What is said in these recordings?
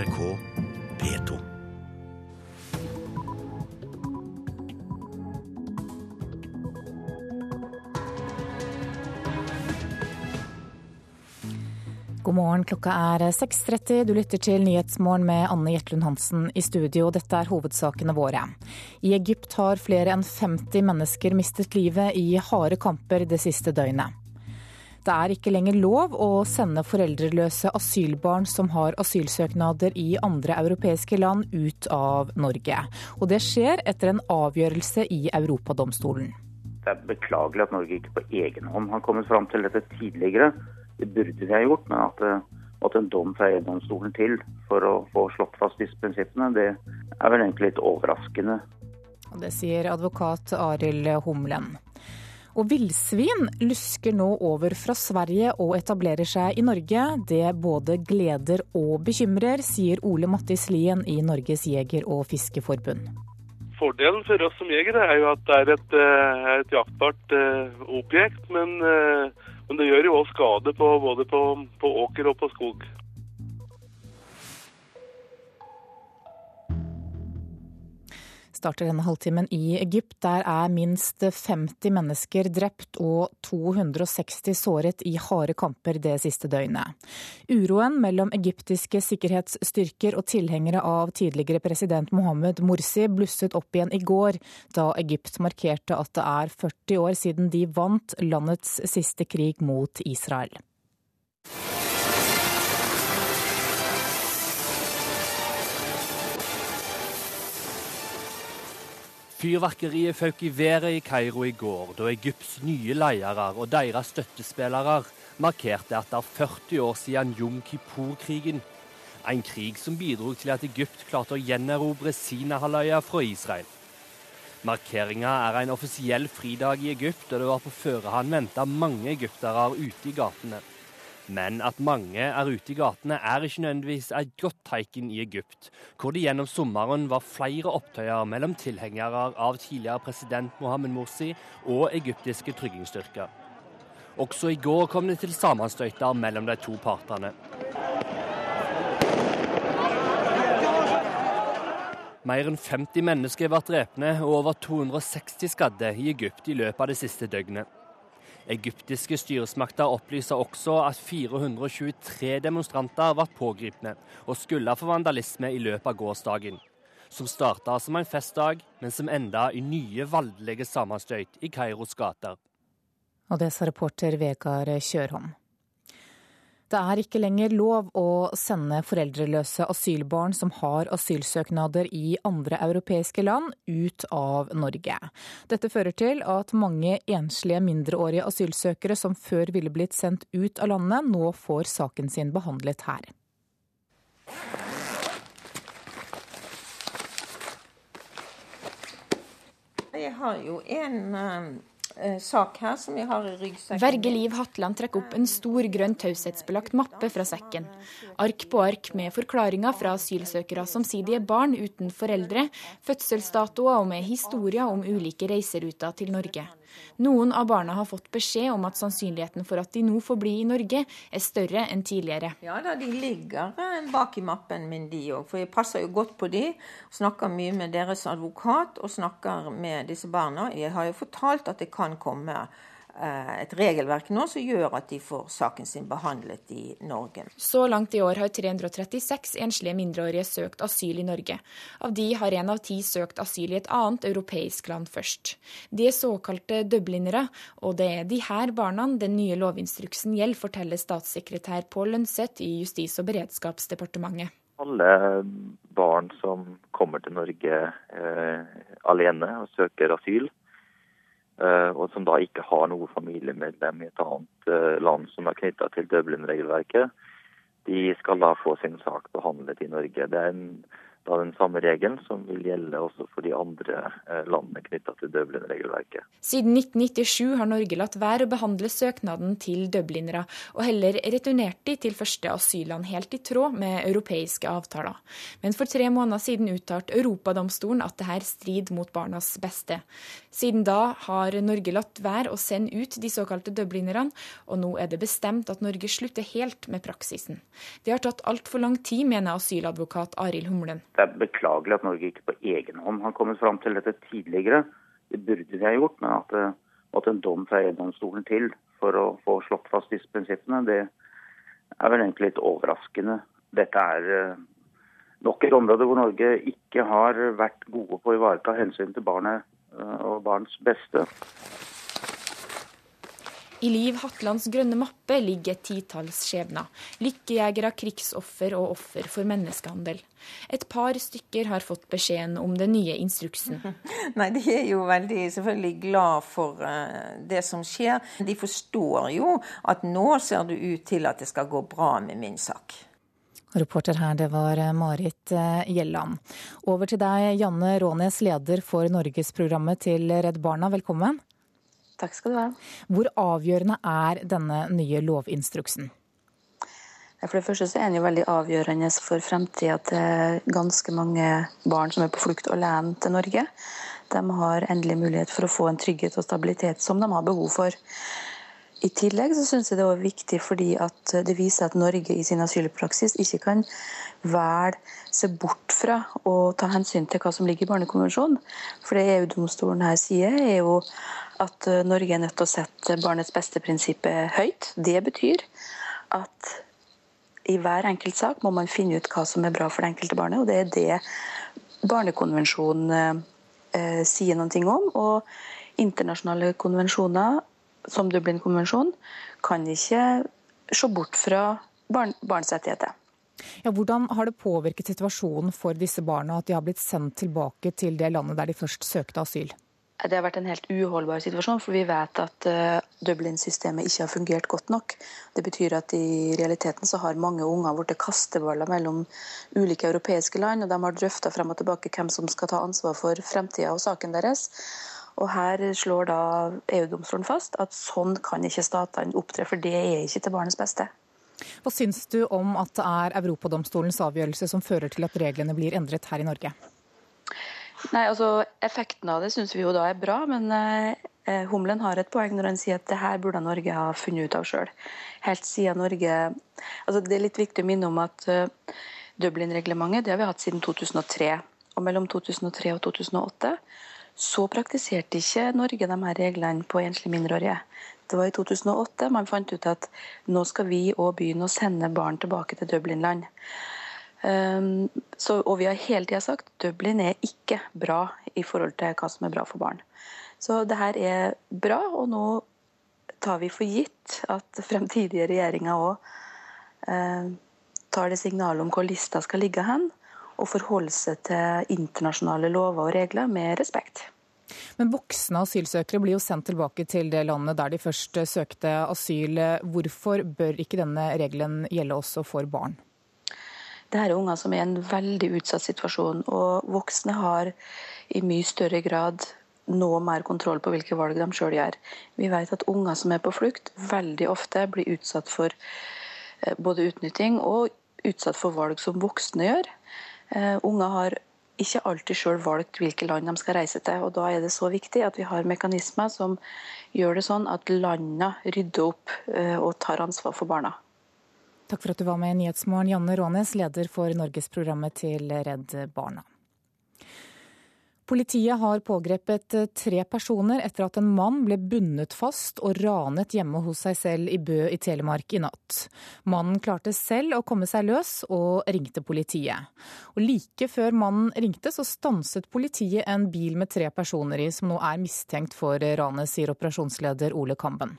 NRK P2. God morgen, klokka er 6.30. Du lytter til Nyhetsmorgen med Anne Jetlund Hansen i studio. Dette er hovedsakene våre. I Egypt har flere enn 50 mennesker mistet livet i harde kamper det siste døgnet. Det er ikke lenger lov å sende foreldreløse asylbarn som har asylsøknader i andre europeiske land, ut av Norge. Og det skjer etter en avgjørelse i Europadomstolen. Det er beklagelig at Norge ikke på egen hånd har kommet fram til dette tidligere. Det burde vi ha gjort, men at det måtte en dom fra EU-domstolen til for å få slått fast disse prinsippene, det er vel egentlig litt overraskende. Og det sier advokat Arild Humlen. Og villsvin lusker nå over fra Sverige og etablerer seg i Norge. Det både gleder og bekymrer, sier Ole Mattis Lien i Norges jeger- og fiskeforbund. Fordelen for oss som jegere er jo at det er et, eh, et jaktbart eh, objekt, men, eh, men, det gjør jo òg skade på, både på, på åker og på skog. Starter denne halvtimen i Egypt. Der er minst 50 mennesker drept og 260 såret i harde kamper det siste døgnet. Uroen mellom egyptiske sikkerhetsstyrker og tilhengere av tidligere president Mohammed Morsi blusset opp igjen i går, da Egypt markerte at det er 40 år siden de vant landets siste krig mot Israel. Fyrverkeriet føk i været i Kairo i går, da Egypts nye ledere og deres støttespillere markerte at det er 40 år siden Jom Kippur-krigen. En krig som bidro til at Egypt klarte å gjenerobre Sinahalvøya fra Israel. Markeringa er en offisiell fridag i Egypt, og det var på førehånd venta mange egyptere ute i gatene. Men at mange er ute i gatene, er ikke nødvendigvis et godt tegn i Egypt, hvor det gjennom sommeren var flere opptøyer mellom tilhengere av tidligere president Mohammed Morsi og egyptiske tryggingsstyrker. Også i går kom det til sammenstøyter mellom de to partene. Mer enn 50 mennesker ble drepne og over 260 skadde i Egypt i løpet av det siste døgnet. Egyptiske styresmakter opplyser også at 423 demonstranter var pågripne og skulle få vandalisme i løpet av gårsdagen. Som starta som en festdag, men som enda i nye voldelige sammenstøyt i Kairos gater. Og det sa reporter Vegard Kjørholm. Det er ikke lenger lov å sende foreldreløse asylbarn som har asylsøknader i andre europeiske land, ut av Norge. Dette fører til at mange enslige mindreårige asylsøkere som før ville blitt sendt ut av landet, nå får saken sin behandlet her. Jeg har jo en eh, sak her som jeg har i ryggsekken. Verge Liv Hatland trekker opp en stor grønn taushetsbelagt mappe fra sekken. Ark på ark med forklaringer fra asylsøkere som sier de er barn uten foreldre, fødselsdatoer og med historier om ulike reiseruter til Norge. Noen av barna har fått beskjed om at sannsynligheten for at de nå får bli i Norge, er større enn tidligere. Ja da, de ligger eh, bak i mappen min, de òg. For jeg passer jo godt på de. Snakker mye med deres advokat og snakker med disse barna. Jeg har jo fortalt at det kan komme et regelverk nå som gjør at de får saken sin behandlet i Norge. Så langt i år har 336 enslige mindreårige søkt asyl i Norge. Av de har én av ti søkt asyl i et annet europeisk land først. De er såkalte dublinere, og det er de her barna den nye lovinstruksen gjelder, forteller statssekretær Pål Lønseth i Justis- og beredskapsdepartementet. Alle barn som kommer til Norge eh, alene og søker asyl, Eh, og som da ikke har noe familiemedlem i et annet eh, land som er knytta til Dublin-regelverket, de skal da få sin sak behandlet i Norge. Det er en, da den samme regelen som vil gjelde også for de andre eh, landene knytta til Dublin-regelverket. Siden 1997 har Norge latt være å behandle søknaden til dublinere, og heller returnert de til første asylland, helt i tråd med europeiske avtaler. Men for tre måneder siden uttalte Europadomstolen at dette strider mot barnas beste. Siden da har Norge latt være å sende ut de såkalte dublinerne, og nå er det bestemt at Norge slutter helt med praksisen. Det har tatt altfor lang tid, mener asyladvokat Arild Humlen. Det er beklagelig at Norge ikke på egen hånd har kommet fram til dette tidligere. Det burde vi ha gjort, men at, det måtte en dom fra EU-domstolen til for å få slått fast disse prinsippene, det er vel egentlig litt overraskende. Dette er eh, nok et område hvor Norge ikke har vært gode på å ivareta hensyn til barnet eh, og barns beste. I Liv Hatlands grønne mappe ligger et titalls skjebner. Lykkejegere, krigsoffer og offer for menneskehandel. Et par stykker har fått beskjeden om den nye instruksen. Nei, De er jo veldig selvfølgelig glad for uh, det som skjer. De forstår jo at nå ser det ut til at det skal gå bra med min sak. Reporter her, det var eh, Marit eh, Gjelland. Over til deg, Janne Rånes, leder for Norgesprogrammet til Redd Barna. Velkommen. Takk skal du ha. Hvor avgjørende er denne nye lovinstruksen? For det første så er den jo veldig avgjørende for fremtida til ganske mange barn som er på flukt alene til Norge. De har endelig mulighet for å få en trygghet og stabilitet som de har behov for. I tillegg så syns jeg det er viktig fordi at det viser at Norge i sin asylpraksis ikke kan velge se bort fra å ta hensyn til hva som ligger i Barnekonvensjonen. For det EU-domstolen her sier, er jo at eh, Norge er nødt til å sette barnets beste-prinsippet høyt. Det betyr at i hver enkelt sak må man finne ut hva som er bra for det enkelte barnet, og det er det Barnekonvensjonen eh, sier noe om. Og internasjonale konvensjoner, som Dublin-konvensjonen, kan ikke se bort fra barn, barns rettigheter. Ja, hvordan har det påvirket situasjonen for disse barna at de har blitt sendt tilbake til det landet der de først søkte asyl? Det har vært en helt uholdbar situasjon, for vi vet at uh, Dublin-systemet ikke har fungert godt nok. Det betyr at i realiteten så har mange unger blitt kasteballer mellom ulike europeiske land, og de har drøfta frem og tilbake hvem som skal ta ansvar for fremtida og saken deres. Og Her slår da EU-domstolen fast at sånn kan ikke statene opptre, for det er ikke til barnets beste. Hva syns du om at det er Europadomstolens avgjørelse som fører til at reglene blir endret her i Norge? Nei, altså Effekten av det syns vi jo da er bra, men eh, Humlen har et poeng når han sier at det her burde Norge ha funnet ut av sjøl. Helt siden Norge altså Det er litt viktig å minne om at uh, Dublin-reglementet det har vi hatt siden 2003. Og mellom 2003 og 2008 så praktiserte ikke Norge de her reglene på enslige mindreårige. Det var i 2008 man fant ut at nå skal vi òg begynne å sende barn tilbake til Dublin-land. Ehm, så, og vi har hele tida sagt Dublin er ikke bra i forhold til hva som er bra for barn. Så det her er bra, og nå tar vi for gitt at fremtidige regjeringer òg eh, tar det signalet om hvor lista skal ligge hen, og forholder seg til internasjonale lover og regler med respekt. Men voksne asylsøkere blir jo sendt tilbake til det landet der de først søkte asyl. Hvorfor bør ikke denne regelen gjelde også for barn? Dette er unger som er i en veldig utsatt situasjon, og voksne har i mye større grad nå mer kontroll på hvilke valg de sjøl gjør. Vi vet at unger som er på flukt, veldig ofte blir utsatt for eh, både utnytting og utsatt for valg som voksne gjør. Uh, unger har ikke alltid sjøl valgt hvilke land de skal reise til. og Da er det så viktig at vi har mekanismer som gjør det sånn at landene rydder opp uh, og tar ansvar for barna. Takk for at du var med i Nyhetsmorgen, Janne Rånes, leder for Norgesprogrammet til Redd Barna. Politiet har pågrepet tre personer etter at en mann ble bundet fast og ranet hjemme hos seg selv i Bø i Telemark i natt. Mannen klarte selv å komme seg løs og ringte politiet. Og Like før mannen ringte, så stanset politiet en bil med tre personer i, som nå er mistenkt for ranet, sier operasjonsleder Ole Kamben.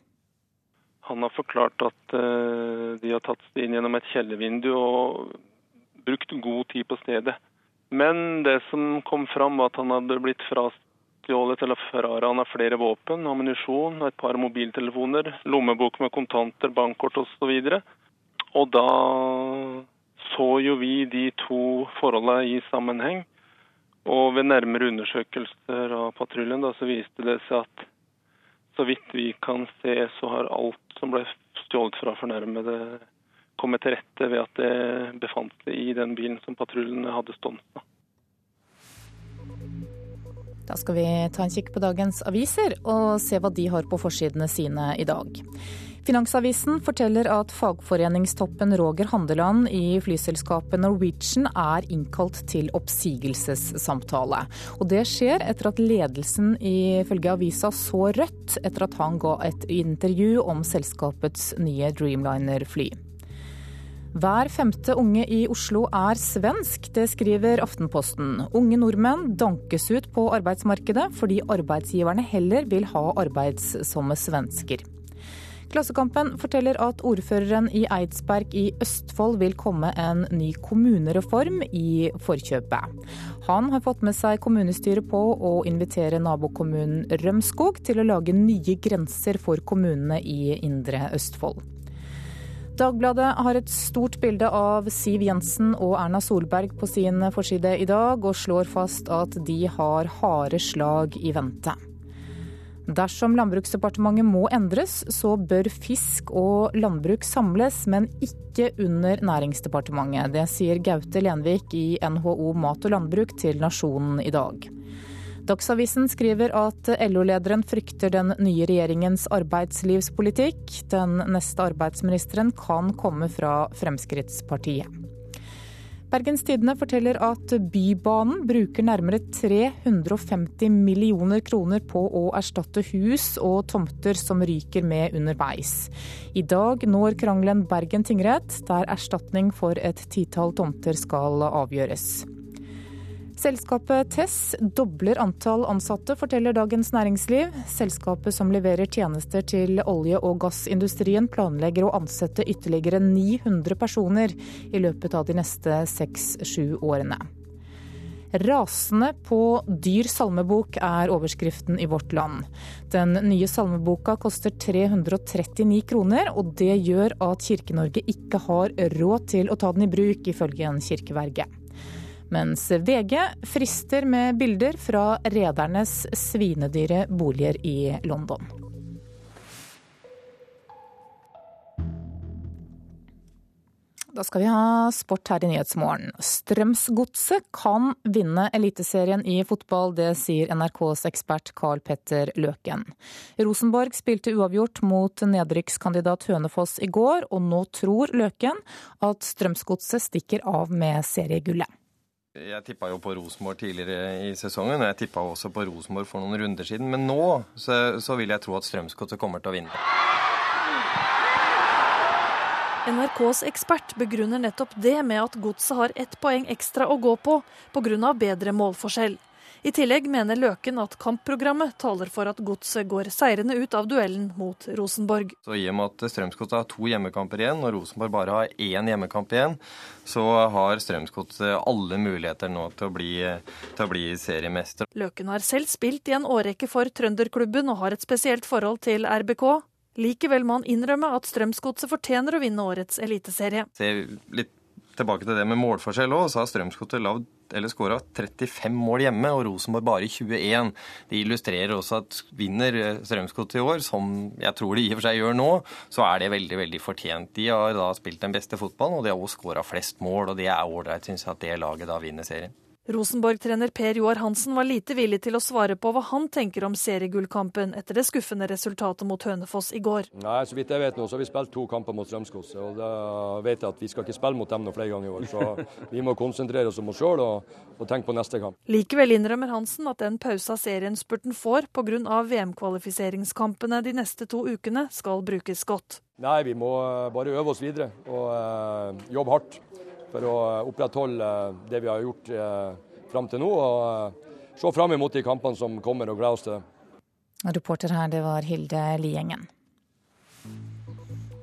Han har forklart at uh, de har tatt seg inn gjennom et kjellervindu og brukt god tid på stedet. Men det som kom fram, var at han hadde blitt frastjålet eller frarana flere våpen, ammunisjon et par mobiltelefoner, lommebok med kontanter, bankkort osv. Og, og da så jo vi de to forholdene i sammenheng. Og ved nærmere undersøkelser av patruljen så viste det seg at så vidt vi kan se, så har alt som ble stjålet fra fornærmede, kommet til rette ved at det befant seg i den bilen som patruljen hadde stansa. Da skal vi ta en kikk på dagens aviser og se hva de har på forsidene sine i dag. Finansavisen forteller at fagforeningstoppen Roger Handeland i flyselskapet Norwegian er innkalt til oppsigelsessamtale. Og det skjer etter at ledelsen ifølge avisa så rødt etter at han ga et intervju om selskapets nye Dreamliner-fly. Hver femte unge i Oslo er svensk, det skriver Aftenposten. Unge nordmenn dankes ut på arbeidsmarkedet fordi arbeidsgiverne heller vil ha arbeidsomme svensker. Klassekampen forteller at ordføreren i Eidsberg i Østfold vil komme en ny kommunereform i forkjøpet. Han har fått med seg kommunestyret på å invitere nabokommunen Rømskog til å lage nye grenser for kommunene i Indre Østfold. Dagbladet har et stort bilde av Siv Jensen og Erna Solberg på sin forside i dag, og slår fast at de har harde slag i vente. Dersom Landbruksdepartementet må endres, så bør fisk og landbruk samles, men ikke under Næringsdepartementet. Det sier Gaute Lenvik i NHO Mat og Landbruk til Nasjonen i dag. Dagsavisen skriver at LO-lederen frykter den nye regjeringens arbeidslivspolitikk. Den neste arbeidsministeren kan komme fra Fremskrittspartiet. Bergens Tidende forteller at Bybanen bruker nærmere 350 millioner kroner på å erstatte hus og tomter som ryker med underveis. I dag når krangelen Bergen tingrett, der erstatning for et titall tomter skal avgjøres. Selskapet Tess dobler antall ansatte, forteller Dagens Næringsliv. Selskapet som leverer tjenester til olje- og gassindustrien planlegger å ansette ytterligere 900 personer i løpet av de neste seks-sju årene. Rasende på dyr salmebok er overskriften i Vårt Land. Den nye salmeboka koster 339 kroner, og det gjør at Kirke-Norge ikke har råd til å ta den i bruk, ifølge en kirkeverge mens VG frister med bilder fra redernes svinedyre boliger i London. Da skal vi ha sport her i Nyhetsmorgen. Strømsgodset kan vinne Eliteserien i fotball, det sier NRKs ekspert Carl Petter Løken. Rosenborg spilte uavgjort mot nedrykkskandidat Hønefoss i går, og nå tror Løken at Strømsgodset stikker av med seriegullet. Jeg tippa jo på Rosenborg tidligere i sesongen, og jeg tippa også på Rosenborg for noen runder siden. Men nå så, så vil jeg tro at Strømsgodset kommer til å vinne. NRKs ekspert begrunner nettopp det med at godset har ett poeng ekstra å gå på pga. bedre målforskjell. I tillegg mener Løken at kampprogrammet taler for at godset går seirende ut av duellen mot Rosenborg. Så I og med at Strømsgodset har to hjemmekamper igjen, og Rosenborg bare har én hjemmekamp igjen, så har Strømsgodset alle muligheter nå til å, bli, til å bli seriemester. Løken har selv spilt i en årrekke for trønderklubben og har et spesielt forhold til RBK. Likevel må han innrømme at Strømsgodset fortjener å vinne årets eliteserie. Ser litt tilbake til det med målforskjell òg, så har Strømsgodset eller skåra 35 mål hjemme, og Rosenborg bare 21. Det illustrerer også at vinner Strømsgodset i år, som jeg tror de i og for seg gjør nå, så er det veldig veldig fortjent. De har da spilt den beste fotballen, og de har også skåra flest mål, og det er ålreit, syns jeg, at det laget da vinner serien. Rosenborg-trener Per Joar Hansen var lite villig til å svare på hva han tenker om seriegullkampen etter det skuffende resultatet mot Hønefoss i går. Nei, Så vidt jeg vet nå, så har vi spilt to kamper mot Strømskos. Og da vet jeg at vi skal ikke spille mot dem noen flere ganger i år. Så vi må konsentrere oss om oss sjøl og, og, tenke på neste kamp. Likevel innrømmer Hansen at den pausa serien spurten får pga. VM-kvalifiseringskampene de neste to ukene, skal brukes godt. Nei, vi må bare øve oss videre og øh, jobbe hardt for å opprettholde det vi har gjort eh, fram til nå. og eh, Se fram imot de kampene som kommer og glede oss til det. Reporter her, det var Hilde Liengen.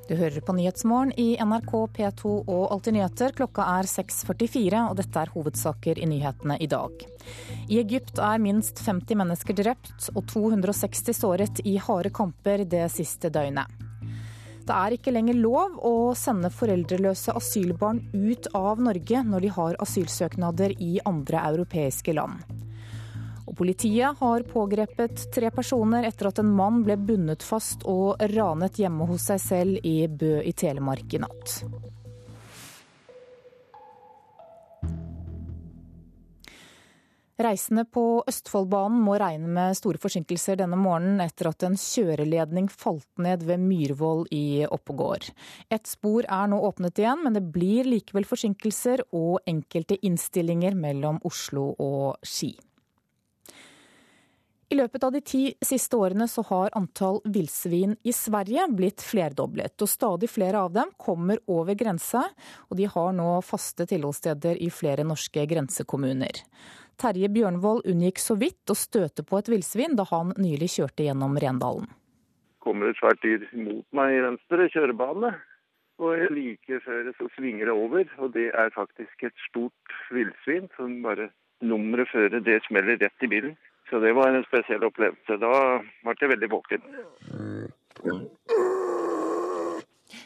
Du hører på Nyhetsmorgen i NRK P2 og Alltid nyheter. Klokka er 6.44, og dette er hovedsaker i nyhetene i dag. I Egypt er minst 50 mennesker drept og 260 såret i harde kamper det siste døgnet. Det er ikke lenger lov å sende foreldreløse asylbarn ut av Norge når de har asylsøknader i andre europeiske land. Og politiet har pågrepet tre personer etter at en mann ble bundet fast og ranet hjemme hos seg selv i Bø i Telemark i natt. Reisende på Østfoldbanen må regne med store forsinkelser denne morgenen etter at en kjøreledning falt ned ved Myrvoll i Oppegård. Et spor er nå åpnet igjen, men det blir likevel forsinkelser og enkelte innstillinger mellom Oslo og Ski. I løpet av de ti siste årene så har antall villsvin i Sverige blitt flerdoblet, og stadig flere av dem kommer over grensa, og de har nå faste tilholdssteder i flere norske grensekommuner. Terje Bjørnvold unngikk så vidt å støte på et villsvin da han nylig kjørte gjennom Rendalen. kommer et svært dyr mot meg i venstre kjørebane. Og like før så svinger det over, og det er faktisk et stort villsvin som bare nummeret fører, det smeller rett i bilen. Så det var en spesiell opplevelse. Da ble jeg veldig våken.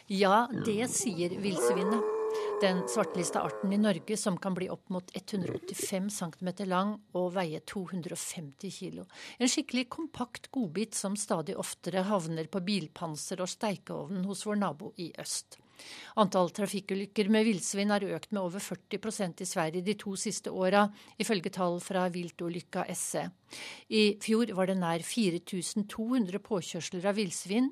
Ja, det sier villsvinet. Den svartelista arten i Norge som kan bli opp mot 185 cm lang og veie 250 kg. En skikkelig kompakt godbit som stadig oftere havner på bilpanser og steikeovnen hos vår nabo i øst. Antall trafikkulykker med villsvin har økt med over 40% i Sverige de to siste åra, ifølge tall fra Viltolykka SE. I fjor var det nær 4200 påkjørsler av villsvin.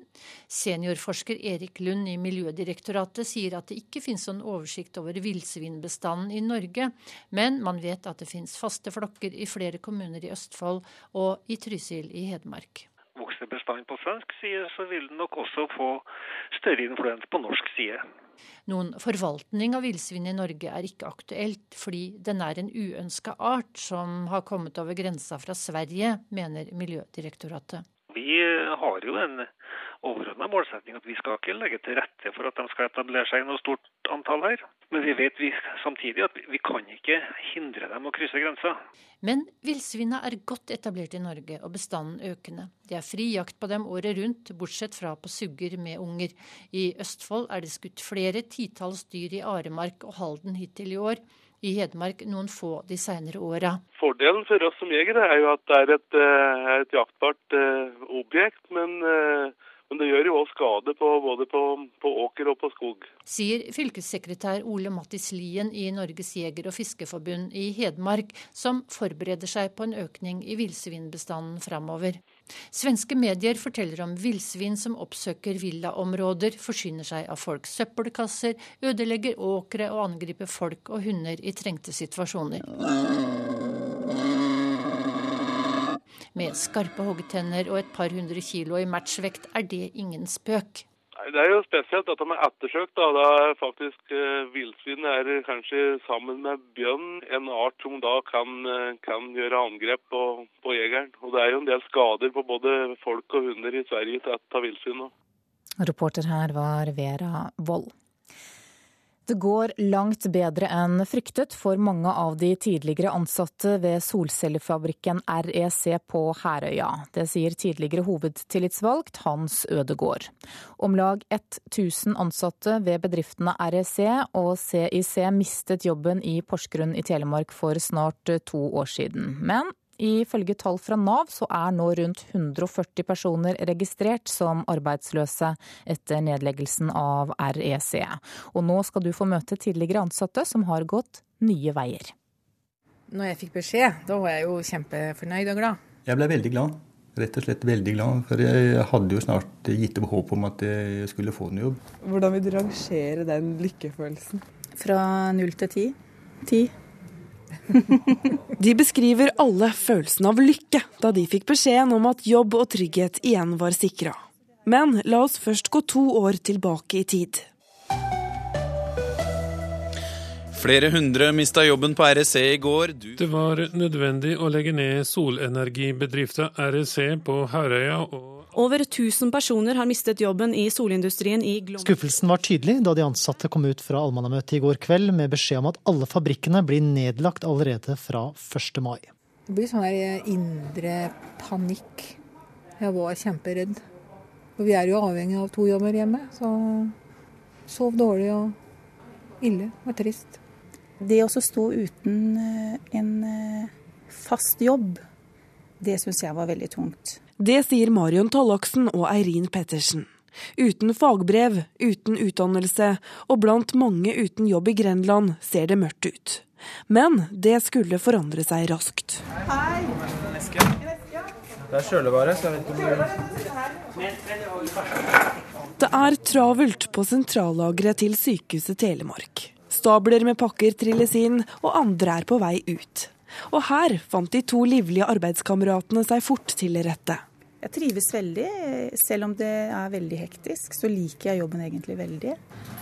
Seniorforsker Erik Lund i Miljødirektoratet sier at det ikke finnes noen oversikt over villsvinbestanden i Norge, men man vet at det finnes faste flokker i flere kommuner i Østfold og i Trysil i Hedmark vokser bestanden på svensk side, så vil den nok også få større influens på norsk side. Noen forvaltning av villsvin i Norge er ikke aktuelt, fordi den er en uønska art som har kommet over grensa fra Sverige, mener Miljødirektoratet. Vi har jo en overordna målsetning at vi skal ikke legge til rette for at de skal etablere seg i noe stort antall her. Men vi vet vi, samtidig at vi kan ikke hindre dem å krysse grensa. Men villsvina er godt etablert i Norge, og bestanden økende. Det er fri jakt på dem året rundt, bortsett fra på sugger med unger. I Østfold er det skutt flere titalls dyr i Aremark og Halden hittil i år i Hedmark noen få de senere åra. Fordelen for oss som jegere er jo at det er et, eh, et jaktbart uh, objekt, men uh, men det gjør jo òg skade på, både på, på, åker og på skog. Sier fylkessekretær Ole Mattis Lien i Norges jeger- og fiskeforbund i Hedmark, som forbereder seg på en økning i villsvinbestanden framover. Svenske medier forteller om villsvin som oppsøker villaområder, forsyner seg av folks søppelkasser, ødelegger åkre og angriper folk og hunder i trengte situasjoner. Med skarpe hoggetenner og et par hundre kilo i matchvekt er det ingen spøk. Det er jo spesielt at de er ettersøkt. Da, da er faktisk eh, Villsvin er kanskje sammen med bjørn en art som da kan, uh, kan gjøre angrep på, på, jegeren. Og Det er jo en del skader på både folk og hunder i Sverige til ett av villsvin. Reporter her var Vera Wold. Det går langt bedre enn fryktet for mange av de tidligere ansatte ved solcellefabrikken REC på Herøya. Det sier tidligere hovedtillitsvalgt Hans Ødegård. Om lag 1000 ansatte ved bedriftene REC og CIC mistet jobben i Porsgrunn i Telemark for snart to år siden. Men Ifølge tall fra Nav så er nå rundt 140 personer registrert som arbeidsløse etter nedleggelsen av REC. Og nå skal du få møte tidligere ansatte som har gått nye veier. Når jeg fikk beskjed, da var jeg jo kjempefornøyd og glad. Jeg ble veldig glad. Rett og slett veldig glad. For jeg hadde jo snart gitt opp håp om at jeg skulle få en jobb. Hvordan vil du rangere den lykkefølelsen? Fra null til ti. Ti. De beskriver alle følelsen av lykke da de fikk beskjeden om at jobb og trygghet igjen var sikra. Men la oss først gå to år tilbake i tid. Flere hundre mista jobben på REC i går. Du... Det var nødvendig å legge ned solenergibedriften REC på Herøya og over 1000 personer har mistet jobben i solindustrien i Glomma. Skuffelsen var tydelig da de ansatte kom ut fra allmannamøtet i går kveld med beskjed om at alle fabrikkene blir nedlagt allerede fra 1. mai. Det blir sånn her indre panikk. Jeg var kjemperedd. For vi er jo avhengig av to jobber hjemme. Så sov dårlig og ille og trist. Det å stå uten eh, en eh, fast jobb, det syns jeg var veldig tungt. Det sier Marion Tallaksen og Eirin Pettersen. Uten fagbrev, uten utdannelse og blant mange uten jobb i Grenland ser det mørkt ut. Men det skulle forandre seg raskt. Hei! Det er kjølevare, så jeg vet ikke om Det er travelt på sentrallageret til Sykehuset Telemark. Stabler med pakker trilles inn, og andre er på vei ut. Og her fant de to livlige arbeidskameratene seg fort til rette. Jeg trives veldig. Selv om det er veldig hektisk, så liker jeg jobben egentlig veldig.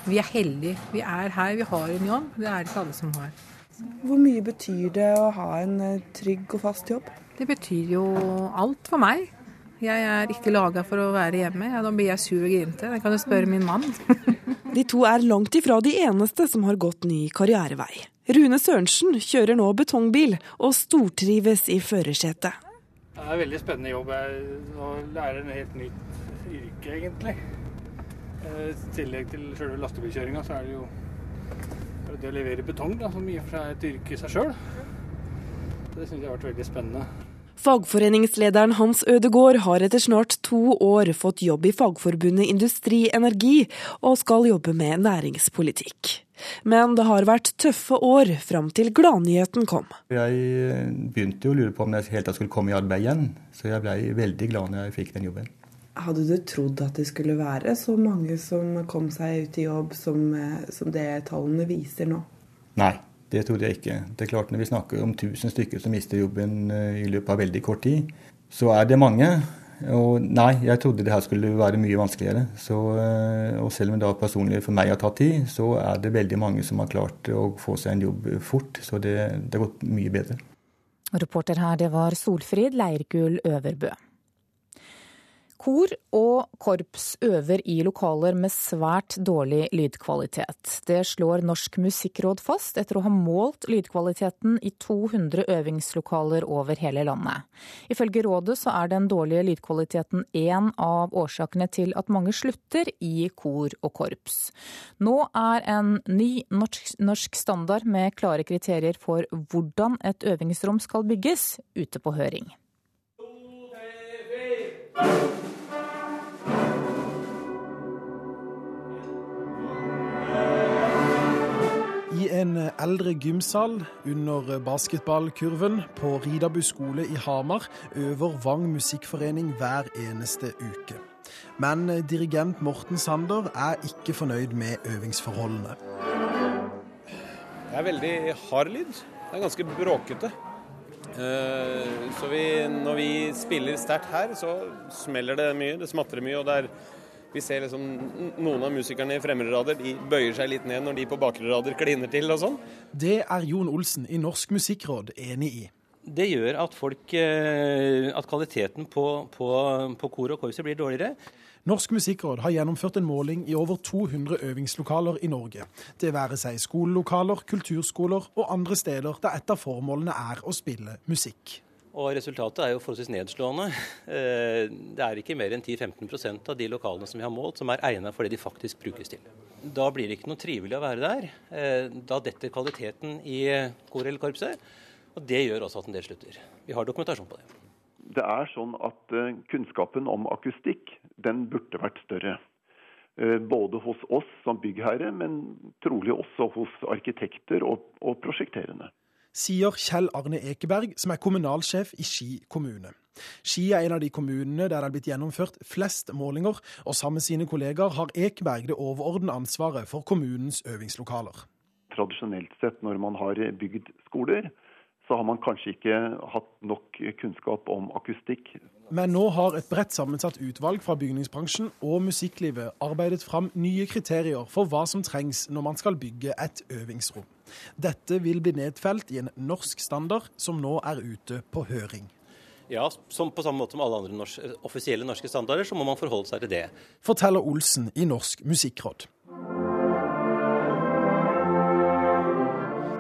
Vi er heldige. Vi er her, vi har en jobb. Det er ikke alle som har. Hvor mye betyr det å ha en eh, trygg og fast jobb? Det betyr jo alt for meg. Jeg er ikke laga for å være hjemme. Ja, da blir jeg sur og grinete. Det kan du spørre min mann. de to er langt ifra de eneste som har gått ny karrierevei. Rune Sørensen kjører nå betongbil og stortrives i førersetet. Det er en veldig spennende jobb. Jeg lærer en helt nytt yrke, egentlig. Eh, I tillegg til selve lastebilkjøringa, så er det jo det å levere betong, da, som i og for seg er et yrke i seg sjøl. Det syns jeg har vært veldig spennende. Fagforeningslederen Hans Ødegård har etter snart to år fått jobb i Fagforbundet Industri Energi, og skal jobbe med næringspolitikk. Men det har vært tøffe år fram til gladnyheten kom. Jeg begynte jo å lure på om jeg helt skulle komme i arbeid igjen, så jeg ble veldig glad når jeg fikk den jobben. Hadde du trodd at det skulle være så mange som kom seg ut i jobb som, som det tallene viser nå? Nei. Det trodde jeg ikke. Det er klart Når vi snakker om 1000 stykker som mister jobben eh, i løpet av veldig kort tid, så er det mange. Og nei, jeg trodde det her skulle være mye vanskeligere. Så, eh, og selv om det personlig for meg har tatt tid, så er det veldig mange som har klart å få seg en jobb fort. Så det, det har gått mye bedre. Reporter her, det var Solfrid Leirgull Øverbø. Kor og korps øver i lokaler med svært dårlig lydkvalitet. Det slår Norsk musikkråd fast etter å ha målt lydkvaliteten i 200 øvingslokaler over hele landet. Ifølge rådet så er den dårlige lydkvaliteten en av årsakene til at mange slutter i kor og korps. Nå er en ny norsk standard med klare kriterier for hvordan et øvingsrom skal bygges, ute på høring. I en eldre gymsal under basketballkurven på Ridabu skole i Hamar øver Vang musikkforening hver eneste uke. Men dirigent Morten Sander er ikke fornøyd med øvingsforholdene. Det er veldig hard lyd. Det er ganske bråkete. Eh, så vi, når vi spiller sterkt her, så smeller det mye. Det smatrer mye. og det er vi ser liksom noen av musikerne i fremre rader de bøyer seg litt ned når de på bakre rader kliner til og sånn. Det er Jon Olsen i Norsk musikkråd enig i. Det gjør at, folk, eh, at kvaliteten på, på, på kor og korpset blir dårligere. Norsk musikkråd har gjennomført en måling i over 200 øvingslokaler i Norge. Det være seg skolelokaler, kulturskoler og andre steder der et av formålene er å spille musikk. Og resultatet er jo forholdsvis nedslående. Eh, det er ikke mer enn 10-15% av de lokalene som vi har målt, som er egnet for det de faktisk brukes til. Da blir det ikke noe trivelig å være der. Eh, da detter kvaliteten i kor eller korpset. Og det gjør også at en del slutter. Vi har dokumentasjon på det. Det er sånn at eh, kunnskapen om akustikk, den burde vært større. Både hos oss som byggherre, men trolig også hos arkitekter og, og prosjekterende sier Kjell Arne Ekeberg, som er kommunalsjef i Ski kommune. Ski er en av de kommunene der det er blitt gjennomført flest målinger, og sammen med sine kollegaer har Ekeberg det overordnede ansvaret for kommunens øvingslokaler. Tradisjonelt sett når man har bygd skoler, så har man kanskje ikke hatt nok kunnskap om akustikk. Men nå har et bredt sammensatt utvalg fra bygningsbransjen og musikklivet arbeidet fram nye kriterier for hva som trengs når man skal bygge et øvingsrom. Dette vil bli nedfelt i en norsk standard som nå er ute på høring. Ja, som på samme måte som alle andre norske, offisielle norske standarder, så må man forholde seg til det. Forteller Olsen i Norsk musikkråd.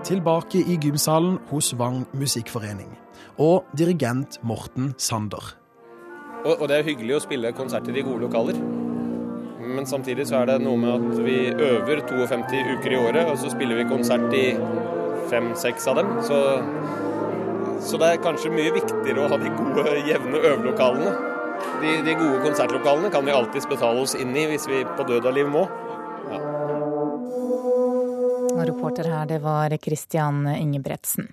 Tilbake i gymsalen hos Vang musikkforening. Og dirigent Morten Sander. Og, og det er hyggelig å spille konserter i gode lokaler. Men samtidig så er det noe med at vi øver 52 uker i året, og så spiller vi konsert i fem-seks av dem. Så, så, det er kanskje mye viktigere å ha de gode, jevne øvelokalene. De, de gode konsertlokalene kan vi alltids betale oss inn i hvis vi på død og liv må. Ja. Reporter her, det var Christian Ingebretsen.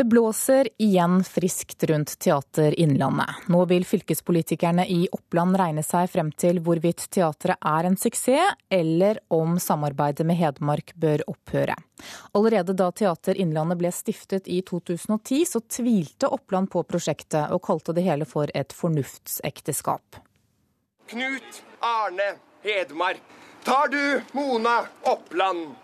Det blåser igjen friskt rundt Teater Innlandet. Nå vil fylkespolitikerne i Oppland regne seg frem til hvorvidt teatret er en suksess, eller om samarbeidet med Hedmark bør opphøre. Allerede da Teater Innlandet ble stiftet i 2010, så tvilte Oppland på prosjektet, og kalte det hele for et fornuftsekteskap. Knut Arne Hedmark, tar du Mona Oppland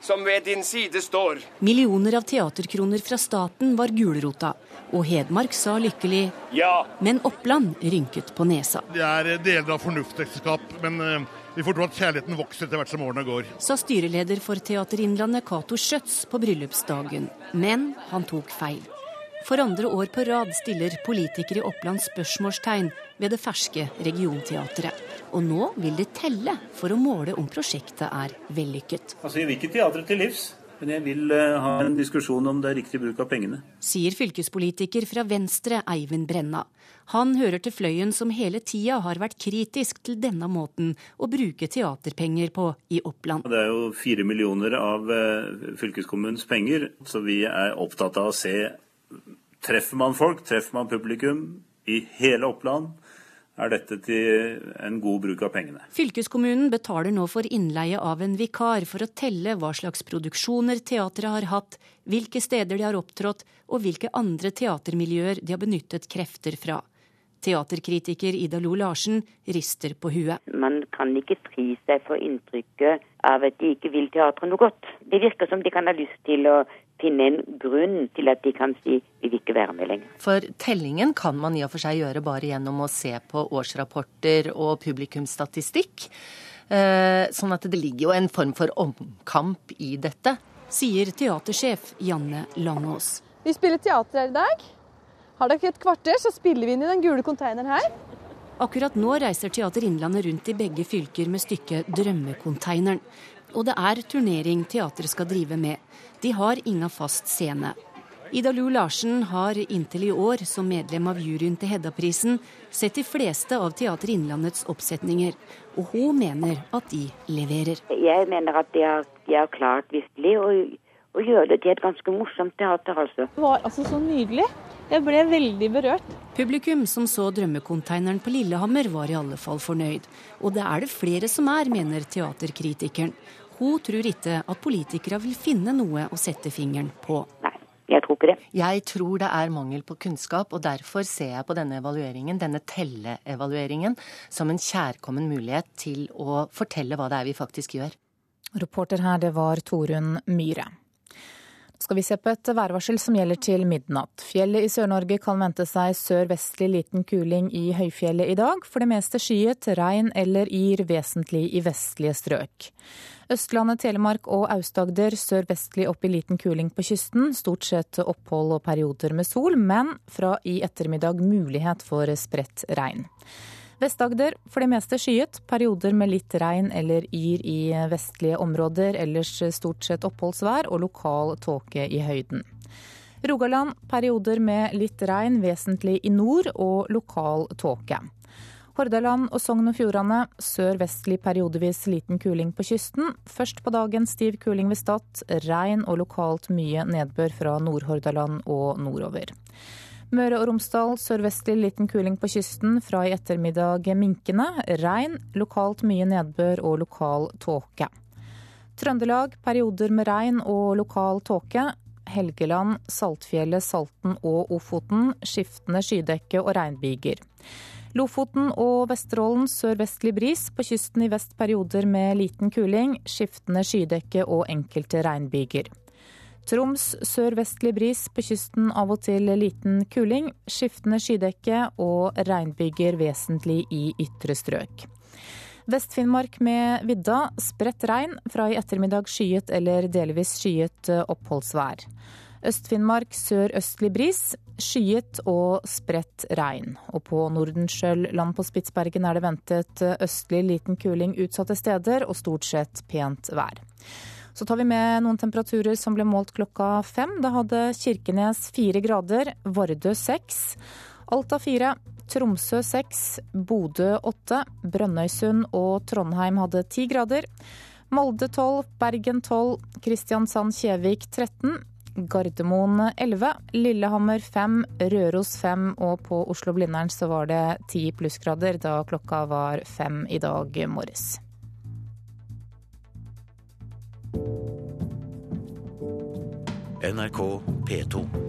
som ved din side står. Millioner av teaterkroner fra staten var gulrota, og Hedmark sa lykkelig ja. Men Oppland rynket på nesa. Det er deler av fornuftsekteskap, men uh, vi får tro at kjærligheten vokser etter hvert som årene går. Sa styreleder for Teater Innlandet Cato Schjøtz på bryllupsdagen. Men han tok feil. For andre år på rad stiller politikere i Oppland spørsmålstegn ved det ferske regionteatret. Og nå vil det telle for å måle om prosjektet er vellykket. Altså, Jeg vil ikke teatret til livs, men jeg vil uh, ha en diskusjon om det er riktig bruk av pengene. Sier fylkespolitiker fra Venstre Eivind Brenna. Han hører til fløyen som hele tida har vært kritisk til denne måten å bruke teaterpenger på i Oppland. Det er jo fire millioner av uh, fylkeskommunens penger, så vi er opptatt av å se Treffer man folk, treffer man publikum i hele Oppland? er dette til en god bruk av pengene. Fylkeskommunen betaler nå for innleie av en vikar for å telle hva slags produksjoner teatret har hatt, hvilke steder de har opptrådt og hvilke andre teatermiljøer de har benyttet krefter fra. Teaterkritiker Ida Lo Larsen rister på huet. Man kan ikke fri seg for inntrykket av at de ikke vil teatret noe godt. Det virker som de kan ha lyst til å finne en grunn til at de kan si vi vil ikke være med lenger. For tellingen kan man i og for seg gjøre bare gjennom å se på årsrapporter og publikumsstatistikk. Eh, sånn at det ligger jo en form for omkamp i dette. Sier teatersjef Janne Langås. Vi spiller teater her i dag. Har dere et kvarter, så spiller vi inn i den gule konteineren her. Akkurat nå reiser Teater Innlandet rundt i begge fylker med stykket 'Drømmekonteineren'. Og det er turnering teatret skal drive med. De har ingen fast scene. Ida Lu Larsen har inntil i år, som medlem av juryen til Hedda-prisen, sett de fleste av Teater Innlandets oppsetninger, og hun mener at de leverer. Jeg mener at de har, de har klart virkelig å, å, gjøre det til et ganske morsomt teater, altså. Det var altså så nydelig. Jeg ble veldig berørt. Publikum som så Drømmekonteineren på Lillehammer var i alle fall fornøyd. Og det er det flere som er, mener teaterkritikeren. Hun tror ikke at politikere vil finne noe å sette fingeren på. Nei, jeg tror ikke det. Jeg tror det er mangel på kunnskap, og derfor ser jeg på denne evalueringen, denne telleevalueringen, som en kjærkommen mulighet til å fortelle hva det er vi faktisk gjør. Reporter her, det var Torunn Myhre skal vi se på et værvarsel som gjelder til midnatt. Fjellet i Sør-Norge kan vente seg sørvestlig liten kuling i høyfjellet i dag. For det meste skyet, regn eller yr vesentlig i vestlige strøk. Østlandet, Telemark og Aust-Agder sørvestlig opp i liten kuling på kysten. Stort sett opphold og perioder med sol, men fra i ettermiddag mulighet for spredt regn. Vest-Agder for det meste skyet, perioder med litt regn eller yr i vestlige områder. Ellers stort sett oppholdsvær og lokal tåke i høyden. Rogaland perioder med litt regn, vesentlig i nord, og lokal tåke. Hordaland og Sogn og Fjordane sør-vestlig periodevis liten kuling på kysten. Først på dagen stiv kuling ved Stad, regn og lokalt mye nedbør fra Nord-Hordaland og nordover. Møre og Romsdal sørvestlig liten kuling på kysten. Fra i ettermiddag minkende. Regn, lokalt mye nedbør og lokal tåke. Trøndelag perioder med regn og lokal tåke. Helgeland, Saltfjellet, Salten og Ofoten skiftende skydekke og regnbyger. Lofoten og Vesterålen sørvestlig bris. På kysten i vest perioder med liten kuling. Skiftende skydekke og enkelte regnbyger. Troms sørvestlig bris, på kysten av og til liten kuling. Skiftende skydekke og regnbyger vesentlig i ytre strøk. Vest-Finnmark med vidda, spredt regn. Fra i ettermiddag skyet eller delvis skyet oppholdsvær. Øst-Finnmark sørøstlig bris, skyet og spredt regn. Og på Nordenskjøl land på Spitsbergen er det ventet østlig liten kuling utsatte steder og stort sett pent vær. Så tar vi med noen temperaturer som ble målt klokka fem. Da hadde Kirkenes fire grader, Vardø seks, Alta fire, Tromsø seks, Bodø åtte, Brønnøysund og Trondheim hadde ti grader. Molde 12, Bergen 12, Kristiansand-Kjevik 13, Gardermoen 11, Lillehammer 5, Røros 5 og på Oslo-Blindern så var det 10 plussgrader da klokka var fem i dag morges. NRK P2.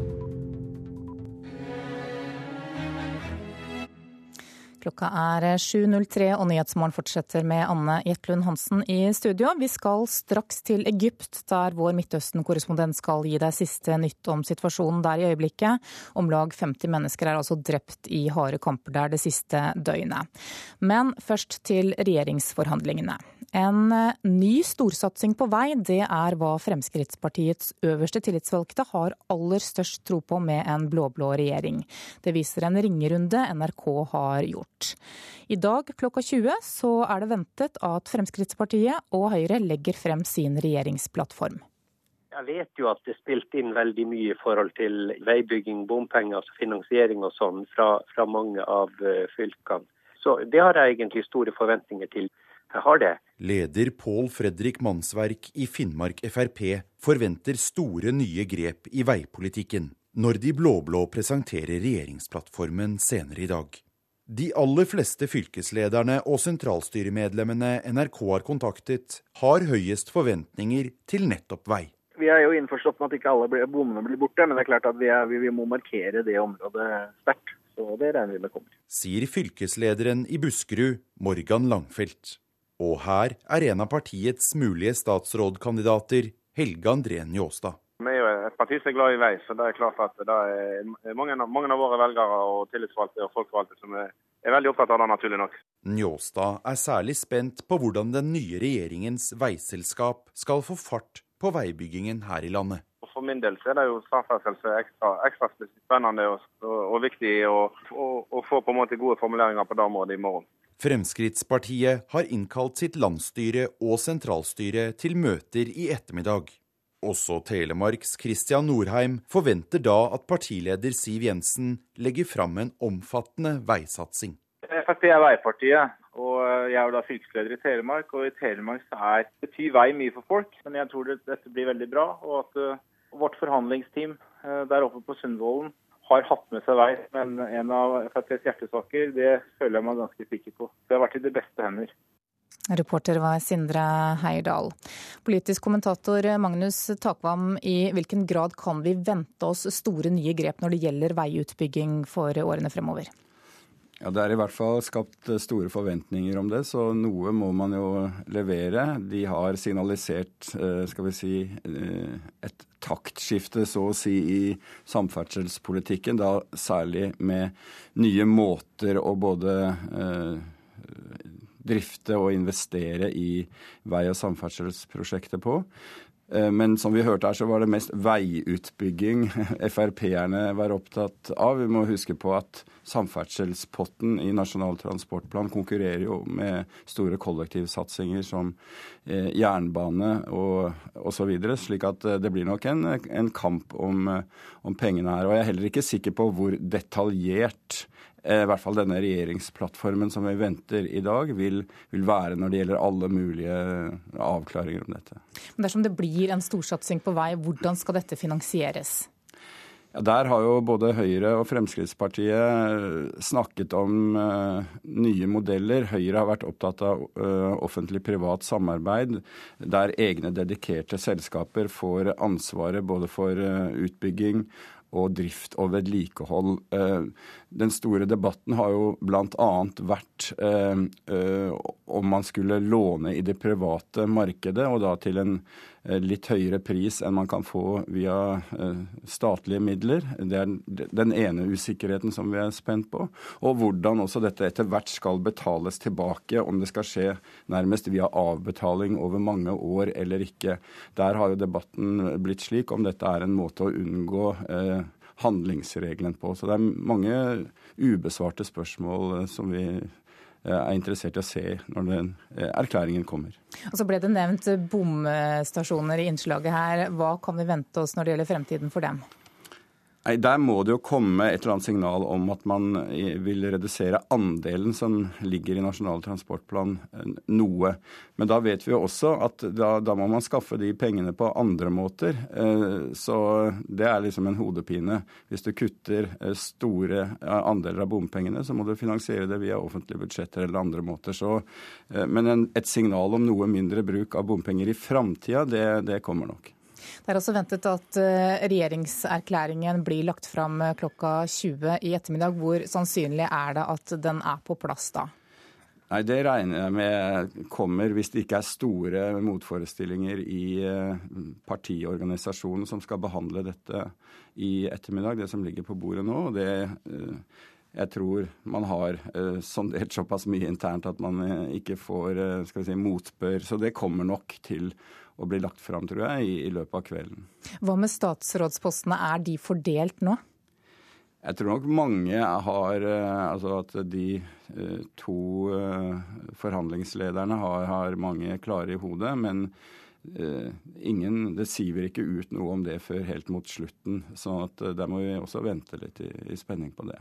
Klokka er 7.03 og Nyhetsmorgen fortsetter med Anne Jetlund Hansen i studio. Vi skal straks til Egypt, der vår Midtøsten-korrespondent skal gi deg siste nytt om situasjonen der i øyeblikket. Om lag 50 mennesker er altså drept i harde kamper der det siste døgnet. Men først til regjeringsforhandlingene. En eh, ny storsatsing på vei, det er hva Fremskrittspartiets øverste tillitsvalgte har aller størst tro på med en blå-blå regjering. Det viser en ringerunde NRK har gjort. I dag klokka 20 så er det ventet at Fremskrittspartiet og Høyre legger frem sin regjeringsplattform. Jeg vet jo at det er spilt inn veldig mye i forhold til veibygging, bompenger, altså finansiering og sånn fra, fra mange av eh, fylkene. Så det har jeg egentlig store forventninger til. Jeg har det. Leder Pål Fredrik Mannsverk i Finnmark Frp forventer store nye grep i veipolitikken når de blå-blå presenterer regjeringsplattformen senere i dag. De aller fleste fylkeslederne og sentralstyremedlemmene NRK har kontaktet, har høyest forventninger til nettopp vei. Vi er jo innforstått med at ikke alle bommene blir borte, men det er klart at vi, er, vi må markere det området sterkt. Så det regner vi med kommer. Sier fylkeslederen i Buskerud, Morgan Langfelt. Og her er en av partiets mulige statsrådkandidater, Helge André Njåstad. Vi er jo et parti som er glad i vei, så det er klart at det er mange, mange av våre velgere og tillitsvalgte og folkevalgte som er, er veldig opptatt av det, naturlig nok. Njåstad er særlig spent på hvordan den nye regjeringens veiselskap skal få fart på veibyggingen her i landet. For min del så er det jo samferdsel som er ekstra, ekstra spennende og, og, og viktig å få på en måte gode formuleringer på det området i morgen. Fremskrittspartiet har innkalt sitt landsstyre og sentralstyre til møter i ettermiddag. Også Telemarks Christian Norheim forventer da at partileder Siv Jensen legger fram en omfattende veisatsing. Frp er veipartiet, og jeg er da fylkesleder i Telemark. Og i Telemark så er, betyr vei mye for folk, men jeg tror det, dette blir veldig bra. Og at uh, vårt forhandlingsteam uh, der oppe på Sundvolden har hatt med seg vei, men en av FrPs hjertesaker, det føler jeg meg ganske sikker på. Det har vært i de beste hender. Reporter var Sindre Heierdal. Politisk kommentator Magnus Takvam, i hvilken grad kan vi vente oss store nye grep når det gjelder veiutbygging for årene fremover? Ja, Det er i hvert fall skapt store forventninger om det, så noe må man jo levere. De har signalisert eh, skal vi si, eh, et taktskifte, så å si, i samferdselspolitikken. Da særlig med nye måter å både eh, drifte og investere i vei- og samferdselsprosjekter på. Eh, men som vi hørte her, så var det mest veiutbygging Frp-erne var opptatt av. Vi må huske på at samferdselspotten i Nasjonal transportplan konkurrerer jo med store kollektivsatsinger som eh, jernbane og osv. Slik at eh, det blir nok en, en kamp om, om, pengene her. Og jeg er heller ikke sikker på hvor detaljert i hvert fall denne regjeringsplattformen som vi venter i dag, vil, vil, være når det gjelder alle mulige avklaringer om dette. Men Dersom det blir en storsatsing på vei, hvordan skal dette finansieres? Ja, der har jo både Høyre og Fremskrittspartiet snakket om uh, nye modeller. Høyre har vært opptatt av uh, offentlig-privat samarbeid, der egne dedikerte selskaper får ansvaret både for uh, utbygging og drift og vedlikehold. Eh, den store debatten har jo bl.a. vært eh, eh, om man skulle låne i det private markedet, og da til en litt høyere pris enn man kan få via statlige midler. Det er den ene usikkerheten som vi er spent på. Og hvordan også dette etter hvert skal betales tilbake, om det skal skje nærmest via avbetaling over mange år eller ikke. Der har jo debatten blitt slik om dette er en måte å unngå handlingsregelen på. Så det er mange ubesvarte spørsmål som vi Eh, er interessert i å se når den eh, erklæringen kommer. Og Så ble det nevnt bomstasjoner i innslaget her. Hva kan vi vente oss når det gjelder fremtiden for dem? Der må det jo komme et eller annet signal om at man vil redusere andelen som ligger i Nasjonal transportplan eh, noe. Men da vet vi jo også at da, da, må man skaffe de pengene på andre måter. Eh, så det er liksom en hodepine. Hvis du kutter eh, store andeler av bompengene, så må du finansiere det via offentlige budsjetter eller andre måter. Så, men et signal om noe mindre bruk av bompenger i framtida, det, det kommer nok. Det er også ventet at eh, regjeringserklæringen blir lagt fram eh, klokka 20 i ettermiddag. Hvor sannsynlig er det at den er på plass da? Nei, Det regner jeg med kommer hvis det ikke er store motforestillinger i eh, partiorganisasjonen som skal behandle dette i ettermiddag, det som ligger på bordet nå. Det, jeg tror man har sondert såpass mye internt at man ikke får si, motbør. Så det kommer nok til å blir lagt fram, tror jeg, i, i løpet av kvelden. Hva med statsrådspostene, er de fordelt nå? Jeg tror nok mange har eh, Altså at de eh, to eh, forhandlingslederne har, har mange klare i hodet. Men ingen, det siver ikke ut noe om det før helt mot slutten. Så der må vi også vente litt i, i spenning på det.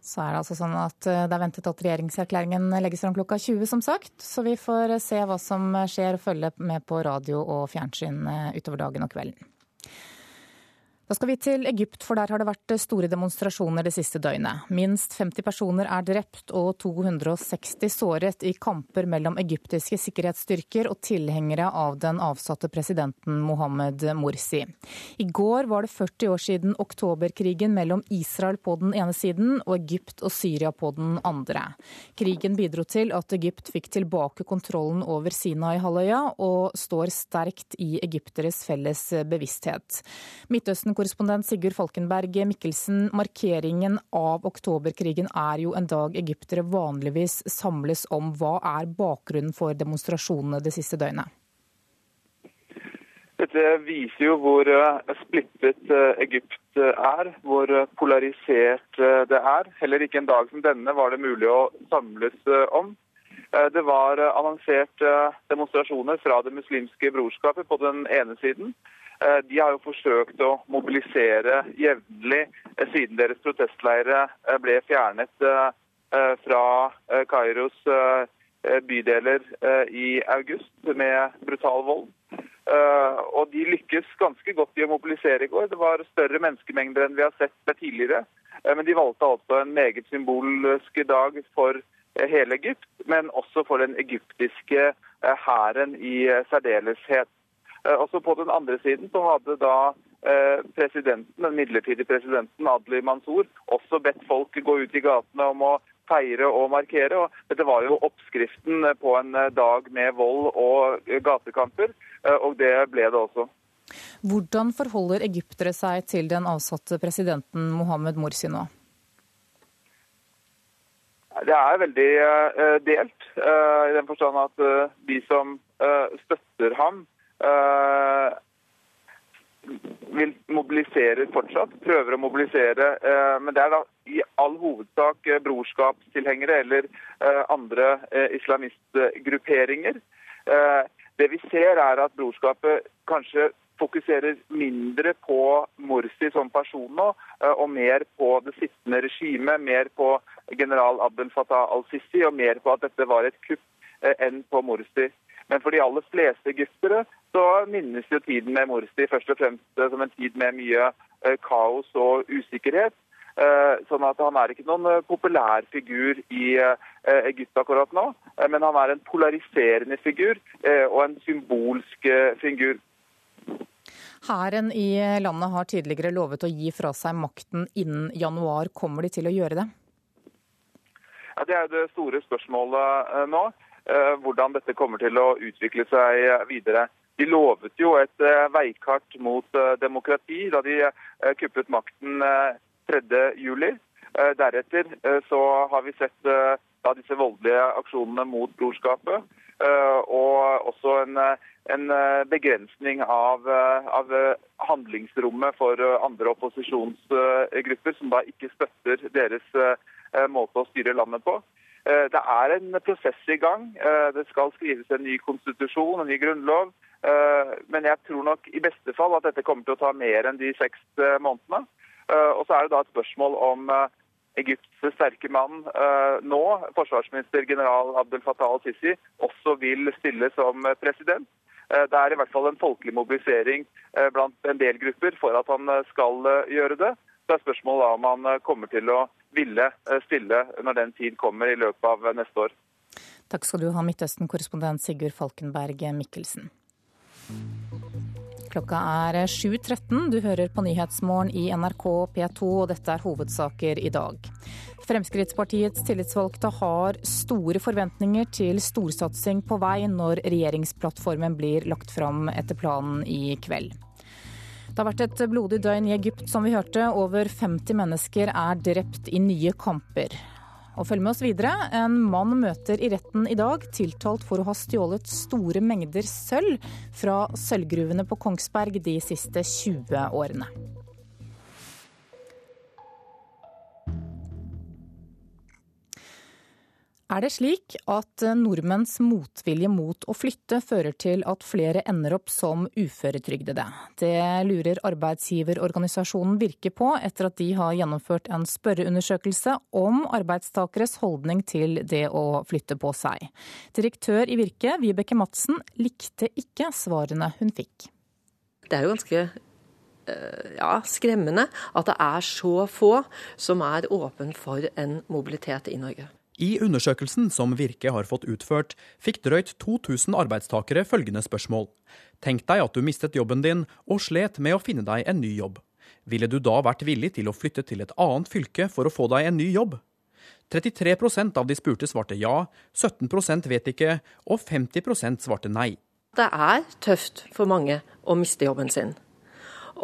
Så er det altså sånn at eh, det er ventet at regjeringserklæringen legges fram klokka 20, som sagt. Så vi får se hva som skjer og følge med på radio og fjernsyn eh, utover dagen og kvelden. Da skal vi til Egypt, for der har det vært store demonstrasjoner det siste døgnet. Minst 50 personer er drept og 260 såret i kamper mellom egyptiske sikkerhetsstyrker og tilhengere av den avsatte presidenten Mohammed Morsi. I går var det 40 år siden oktoberkrigen mellom Israel på den ene siden og Egypt og Syria på den andre. Krigen bidro til at Egypt fikk tilbake kontrollen over Sinai-halvøya og står sterkt i egypteres felles bevissthet. Midtøsten korrespondent Sigurd Falkenberg Mikkelsen, markeringen av oktoberkrigen er jo en dag egyptere vanligvis samles om. Hva er bakgrunnen for demonstrasjonene det siste døgnet? Dette viser jo hvor eh, splittet eh, Egypt eh, er, hvor polarisert det er. Heller ikke en dag som denne var det mulig å samles om. Det var annonsert demonstrasjoner fra Det muslimske brorskapet på den ene siden, de har jo forsøkt å mobilisere jevnlig eh, siden deres protestleire eh, ble fjernet fra Kairos bydeler i august med brutal vold. Og de lykkes ganske godt i å mobilisere i går. Det var større menneskemengder enn vi har sett tidligere. Men de valgte altså en meget symbolsk dag for hele Egypt, men også for den egyptiske hæren i særdeleshet. Eh, også på den andre siden så hadde da eh, presidenten, den midlertidige presidenten Adli Mansour også bedt folk gå ut i gatene om å feire og markere. og Dette var jo oppskriften på en eh, dag med vold og gatekamper, og det ble det også. Hvordan forholder egyptere seg til den avsatte presidenten Mohammed Morsi nå? Det er veldig delt, i den forstand at de som støtter ham, vil mobilisere fortsatt, prøver å mobilisere. Uh, men det er da i all hovedsak uh, brorskapstilhengere eller andre islamistgrupperinger. Det vi ser er at brorskapet kanskje fokuserer mindre på Morsi som person nå, og mer på det sittende regimet, mer på general Abdel Fattah al-Sisi, og mer på at dette var et kupp enn på Morsi. Men for de aller fleste egyptere så minnes jo tiden med Morsi først og fremst som en tid med mye eh, kaos og usikkerhet. Eh, sånn at Han er ikke noen eh, populær figur i Egypt akkurat nå, men han er en polariserende figur og en symbolsk figur. Hæren i landet har tidligere lovet å gi fra seg makten innen januar. Kommer de til å gjøre det? Ja, det er det store spørsmålet nå. Hvordan dette kommer til å utvikle seg videre. De lovet jo et eh, veikart mot eh, demokrati da de eh, kuppet makten 3.7. Deretter så har vi sett da, disse voldelige aksjonene mot brorskapet, og også en, en begrensning av, av, handlingsrommet for andre opposisjonsgrupper, som da ikke støtter deres måte å styre landet på. Det er en prosess i gang. Det skal skrives en ny konstitusjon, en ny grunnlov. Eh, men jeg tror nok i beste fall at dette kommer til å ta mer enn de seks eh, månedene. Eh, og så er det da et spørsmål om Egypts sterke mann nå, forsvarsminister general Abdel Fattah al-Sisi, også vil stille som president. Det er i hvert fall en folkelig mobilisering blant en del grupper for at han skal gjøre det. Så er spørsmålet om han kommer til å ville stille når den tid kommer i løpet av neste år. Takk skal du ha, Midtøsten-korrespondent Sigurd Falkenberg Mikkelsen. Klokka er 7.13. Du hører på Nyhetsmorgen i NRK P2, og dette er hovedsaker i dag. Fremskrittspartiets tillitsvalgte har store forventninger til storsatsing på vei når regjeringsplattformen blir lagt fram etter planen i kveld. Det har vært et blodig døgn i Egypt, som vi hørte. Over 50 mennesker er drept i nye kamper. Og følg med oss videre. En mann møter i retten i dag tiltalt for å ha stjålet store mengder sølv fra sølvgruvene på Kongsberg de siste 20 årene. Er det slik at nordmenns motvilje mot å flytte fører til at flere ender opp som uføretrygdede? Det lurer arbeidsgiverorganisasjonen Virke på etter at de har gjennomført en spørreundersøkelse om arbeidstakeres holdning til det å flytte på seg. Direktør i Virke, Vibeke Madsen, likte ikke svarene hun fikk. Det er jo ganske eh, ja, skremmende at det er så få som er åpen for en mobilitet i Norge. I undersøkelsen som Virke har fått utført, fikk drøyt 2000 arbeidstakere følgende spørsmål. Tenk deg at du mistet jobben din og slet med å finne deg en ny jobb. Ville du da vært villig til å flytte til et annet fylke for å få deg en ny jobb? 33% av de spurte svarte ja, 17% vet ikke, og 50% svarte nei. Det er tøft for mange å miste jobben sin.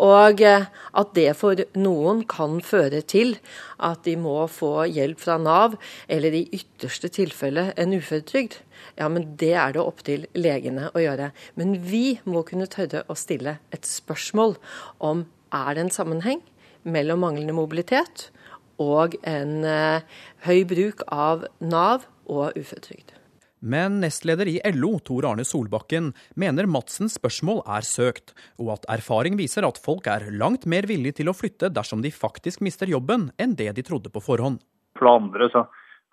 Og eh, at det for noen kan føre til at de må få hjelp fra Nav, eller i ytterste tilfelle en uføretrygd, ja, men det er det opp til legene å gjøre. Men vi må kunne tørre å stille et spørsmål om er det en sammenheng mellom manglende mobilitet og en uh, høy bruk av Nav og uføretrygd. Men nestleder i LO, Tor Arne Solbakken, mener Madsens spørsmål er søkt, og at erfaring viser at folk er langt mer villige til å flytte dersom de faktisk mister jobben, enn det de trodde på forhånd. For det andre så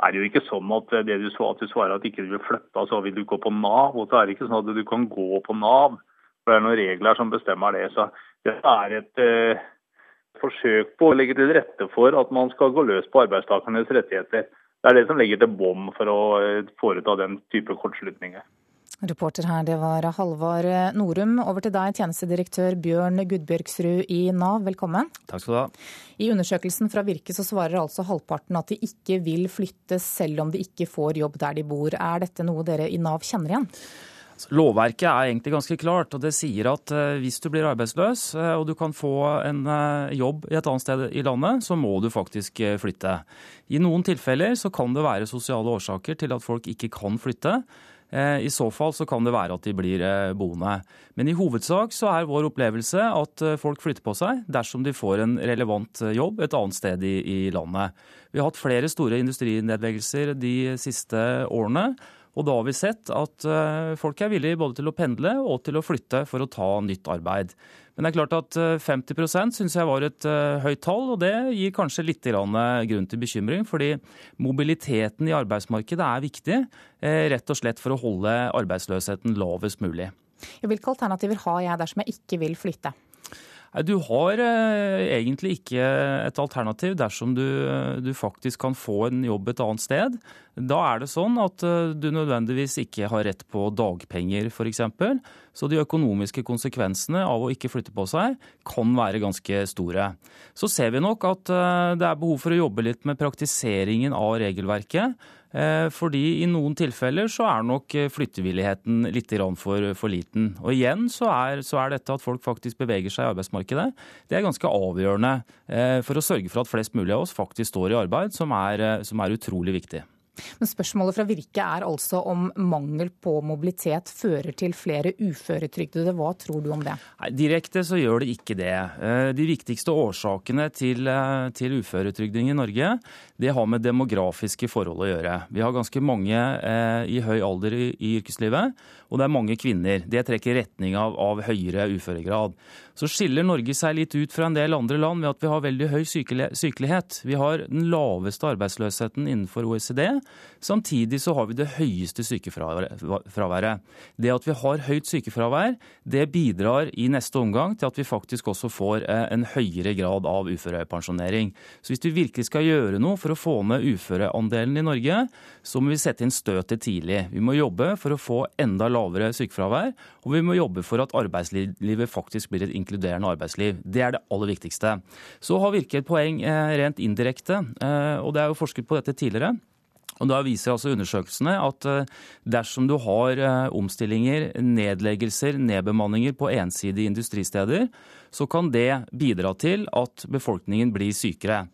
er det jo ikke sånn at det du, at du svarer at ikke vil flytte, så vil du gå på Nav. Og så er det ikke sånn at du kan gå på Nav. For det er noen regler som bestemmer det. Så det er et eh, forsøk på å legge til rette for at man skal gå løs på arbeidstakernes rettigheter. Det er det som legger til bom for å eh, foreta den type kortslutninger. Reporter her, det var Halvard Norum. Over til deg, tjenestedirektør Bjørn Gudbjørgsrud i Nav, velkommen. Takk skal du ha. I undersøkelsen fra Virke så svarer altså halvparten at de ikke vil flytte selv om de ikke får jobb der de bor. Er dette noe dere i Nav kjenner igjen? Lovverket er egentlig ganske klart, og det sier at eh, hvis du blir arbeidsløs eh, og du kan få en eh, jobb i et annet sted i landet, så må du faktisk flytte. I noen tilfeller så kan det være sosiale årsaker til at folk ikke kan flytte. I så fall så kan det være at de blir boende. Men i hovedsak så er vår opplevelse at folk flytter på seg dersom de får en relevant jobb et annet sted i, landet. Vi har hatt flere store industrinedleggelser de siste årene. Og da har vi sett at eh, folk er villige både til å pendle og til å flytte for å ta nytt arbeid. Men det er klart at 50 eh, syns jeg var et eh, høyt tall, og det gir kanskje litt grunn til bekymring. Fordi mobiliteten i arbeidsmarkedet er viktig, rett og slett for å holde arbeidsløsheten lavest mulig. Hvilke alternativer har jeg dersom jeg ikke vil flytte? Du har eh, egentlig ikke et alternativ dersom du, du, faktisk kan få en jobb et annet sted. Da er det sånn at eh, du nødvendigvis ikke har rett på dagpenger f.eks. Så de økonomiske konsekvensene av å ikke flytte på seg kan være ganske store. Så ser vi nok at eh, det er behov for å jobbe litt med praktiseringen av regelverket. Eh, fordi i noen tilfeller så er nok eh, flyttevilligheten litt for, for liten. Og igjen så er, så er, dette at folk faktisk beveger seg i arbeidsmarkedet, det er ganske avgjørende eh, for å sørge for at flest mulig av oss faktisk står i arbeid, som er, som er utrolig viktig. Men spørsmålet fra Virke er altså om mangel på mobilitet fører til flere uføretrygdede. Hva tror du om det? Nei, direkte så gjør det ikke det. Eh, de viktigste årsakene til, eh, til uføretrygding i Norge det har med demografiske forhold å gjøre. Vi har ganske mange eh, i høy alder i, i, yrkeslivet, og det er mange kvinner. Det trekker retning av, av høyere uføregrad så skiller Norge seg litt ut fra en del andre land ved at vi har veldig høy sykelighet. Vi har den laveste arbeidsløsheten innenfor OECD. Samtidig så har vi det høyeste sykefraværet. Det at vi har høyt sykefravær, det bidrar i neste omgang til at vi faktisk også får eh, en høyere grad av uførepensjonering. Så hvis vi virkelig skal gjøre noe for å få ned uføreandelen i Norge, så må vi sette inn støtet tidlig. Vi må jobbe for å få enda lavere sykefravær, og vi må jobbe for at arbeidslivet faktisk blir et inkluderende arbeidsliv. Det er det aller viktigste. Så har Virke et poeng eh, rent indirekte, eh, og det er jo forsket på dette tidligere. Og Da viser altså undersøkelsene at eh, dersom du har omstillinger, nedleggelser, nedbemanninger på ensidige industristeder, så kan det bidra til at befolkningen blir sykere.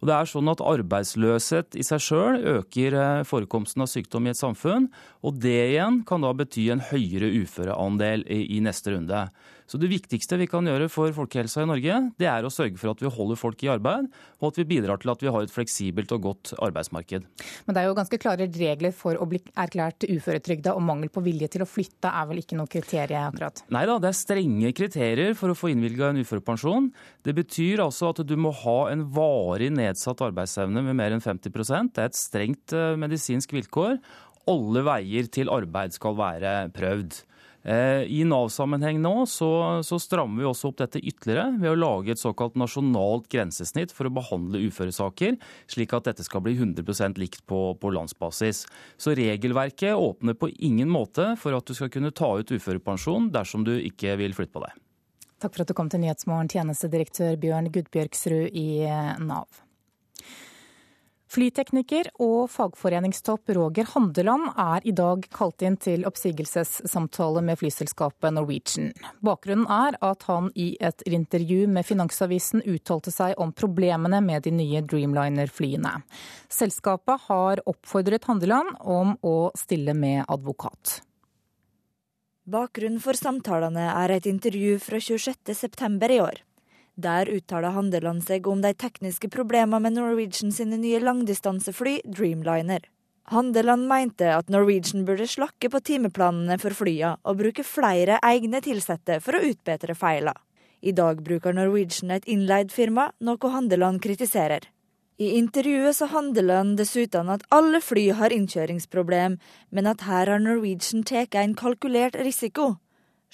Og det er sånn at Arbeidsløshet i seg sjøl øker forekomsten av sykdom i et samfunn. Og det igjen kan da bety en høyere uføreandel i neste runde. Så det viktigste vi kan gjøre for folkehelsa i Norge, det er å sørge for at vi holder folk i arbeid, og at vi bidrar til at vi har et fleksibelt og godt arbeidsmarked. Men det er jo ganske klare regler for å bli erklært uføretrygda, og mangel på vilje til å flytte er vel ikke noe kriterium akkurat? Nei da, det er strenge kriterier for å få innvilga en uførepensjon. Det betyr altså at du må ha en varig nedsatt arbeidsevne med mer enn 50% Det er et strengt eh, medisinsk vilkår. Alle veier til arbeid skal være prøvd. Eh, I Nav-sammenheng nå så, så, strammer vi også opp dette ytterligere ved å lage et såkalt nasjonalt grensesnitt for å behandle uføresaker, slik at dette skal bli 100 likt på, på landsbasis. Så regelverket åpner på ingen måte for at du skal kunne ta ut uførepensjon dersom du ikke vil flytte på deg. Takk for at du kom til Nyhetsmorgen, tjenestedirektør Bjørn Gudbjørgsrud i Nav. Flytekniker og fagforeningstopp Roger Handeland er i dag kalt inn til oppsigelsessamtale med flyselskapet Norwegian. Bakgrunnen er at han i et intervju med Finansavisen uttalte seg om problemene med de nye Dreamliner-flyene. Selskapet har oppfordret Handeland om å stille med advokat. Bakgrunnen for samtalene er et intervju fra 26.9 i år. Der uttaler Handeland seg om de tekniske problemene med Norwegian sine nye langdistansefly, Dreamliner. Handeland mente at Norwegian burde slakke på timeplanene for flyene og bruke flere egne ansatte for å utbedre feilene. I dag bruker Norwegian et innleid firma, noe Handeland kritiserer. I intervjuet sa Handeland dessuten at alle fly har innkjøringsproblem, men at her har Norwegian tatt en kalkulert risiko.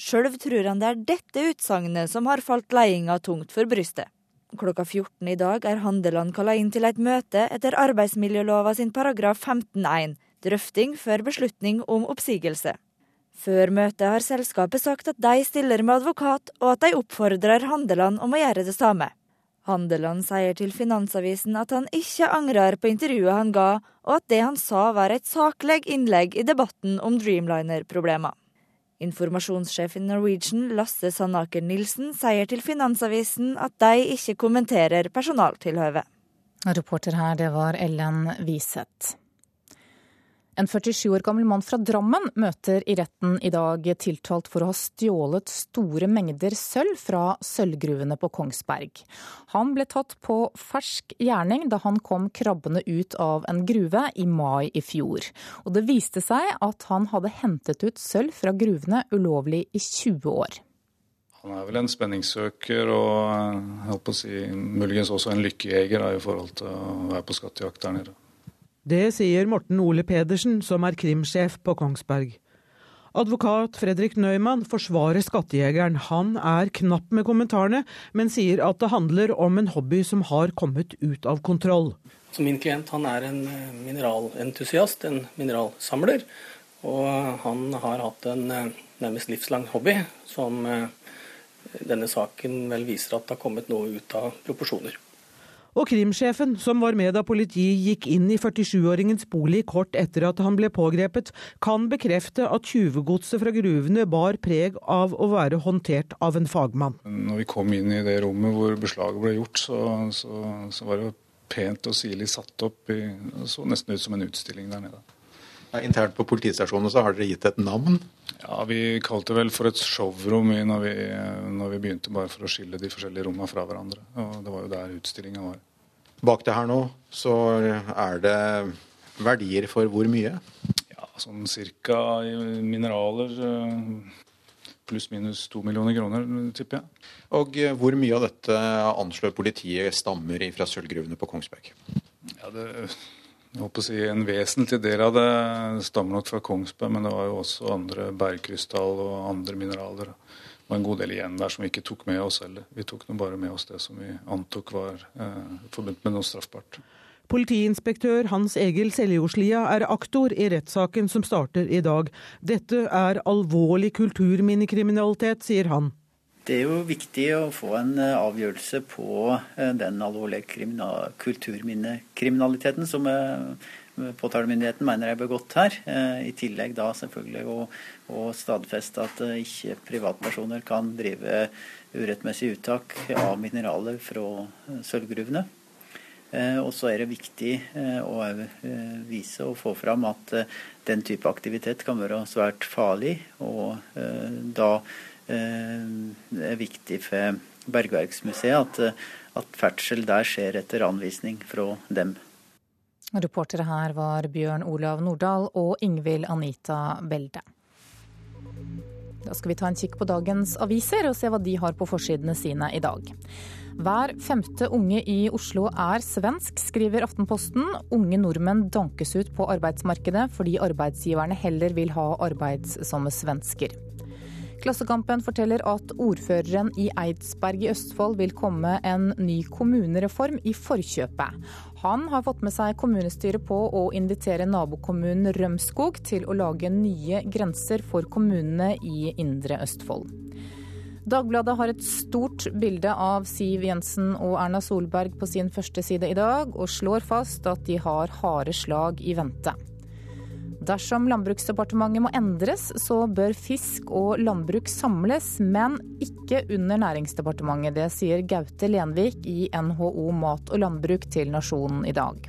Sjøl tror han det er dette utsagnet som har falt ledelsen tungt for brystet. Klokka 14 i dag er Handeland kalla inn til et møte etter arbeidsmiljølova sin paragraf 15-1, drøfting før beslutning om oppsigelse. Før møtet har selskapet sagt at de stiller med advokat, og at de oppfordrer Handeland om å gjøre det samme. Handeland sier til Finansavisen at han ikke angrer på intervjuet han ga, og at det han sa var et saklig innlegg i debatten om Dreamliner-problemer. Informasjonssjef i Norwegian, Lasse Sandaker Nilsen, sier til Finansavisen at de ikke kommenterer personaltilhøvet. Reporter her, det var Ellen Wiseth. En 47 år gammel mann fra Drammen møter i retten i dag tiltalt for å ha stjålet store mengder sølv fra sølvgruvene på Kongsberg. Han ble tatt på fersk gjerning da han kom krabbende ut av en gruve i mai i fjor. Og det viste seg at han hadde hentet ut sølv fra gruvene ulovlig i 20 år. Han er vel en spenningssøker og jeg håper å si, muligens også en lykkejeger i forhold til å være på skattejakt der nede. Det sier Morten Ole Pedersen, som er krimsjef på Kongsberg. Advokat Fredrik Nøyman forsvarer skattejegeren. Han er knapp med kommentarene, men sier at det handler om en hobby som har kommet ut av kontroll. Så min klient er en eh, mineralentusiast, en mineralsamler. Og han har hatt en eh, nærmest livslang hobby som eh, denne saken vel viser at det har kommet noe ut av proporsjoner. Og krimsjefen, som var med da politiet gikk inn i 47-åringens bolig kort etter at han ble pågrepet, kan bekrefte at tjuvegodset fra gruvene bar preg av å være håndtert av en fagmann. Når vi kom inn i det rommet hvor beslaget ble gjort, så, så, så var det pent og sirlig satt opp. Det så nesten ut som en utstilling der nede. Internt på politistasjonen så har dere gitt et navn? Ja, Vi kalte det vel for et showrom når vi, når vi begynte, bare for å skille de forskjellige rommene fra hverandre. Og Det var jo der utstillinga var. Bak det her nå så er det verdier for hvor mye? Ja, Sånn cirka mineraler pluss-minus to millioner kroner, tipper jeg. Og hvor mye av dette anslår politiet stammer fra sølvgruvene på Kongsberg? Ja, det jeg håper å si En vesentlig del av det stammer nok fra Kongsberg, men det var jo også andre bergkrystall og andre mineraler. Det var en god del igjen der som vi ikke tok med oss heller. Vi tok nå bare med oss det som vi antok var eh, forbundet med noe straffbart. Politiinspektør Hans Egil Seljordslia er aktor i rettssaken som starter i dag. Dette er alvorlig kulturminnekriminalitet, sier han. Det er jo viktig å få en eh, avgjørelse på eh, den alvorlige kulturminnekriminaliteten som eh, påtalemyndigheten mener er begått her. I tillegg da selvfølgelig å, å stadfeste at ikke privatpersoner kan drive urettmessig uttak av mineraler fra sølvgruvene. Og så er det viktig å vise og få fram at den type aktivitet kan være svært farlig. og da er viktig for Bergverksmuseet at, eh, at ferdsel der skjer etter anvisning fra dem. Reportere her var Bjørn Olav Nordahl og Ingvild Anita Belde. Da skal vi ta en kikk på dagens aviser og se hva de har på forsidene sine i dag. Hver femte unge i Oslo er svensk, skriver Aftenposten. Unge nordmenn dankes ut på arbeidsmarkedet fordi arbeidsgiverne heller vil ha arbeidsomme svensker. Klassekampen forteller at ordføreren i Eidsberg i Østfold vil komme en ny kommunereform i forkjøpet. Han har fått med seg kommunestyret på å invitere nabokommunen Rømskog til å lage nye grenser for kommunene i Indre Østfold. Dagbladet har et stort bilde av Siv Jensen og Erna Solberg på sin første side i dag, og slår fast at de har harde slag i vente. Dersom Landbruksdepartementet må endres, så bør fisk og landbruk samles, men ikke under Næringsdepartementet. Det sier Gaute Lenvik i NHO mat og landbruk til Nasjonen i dag.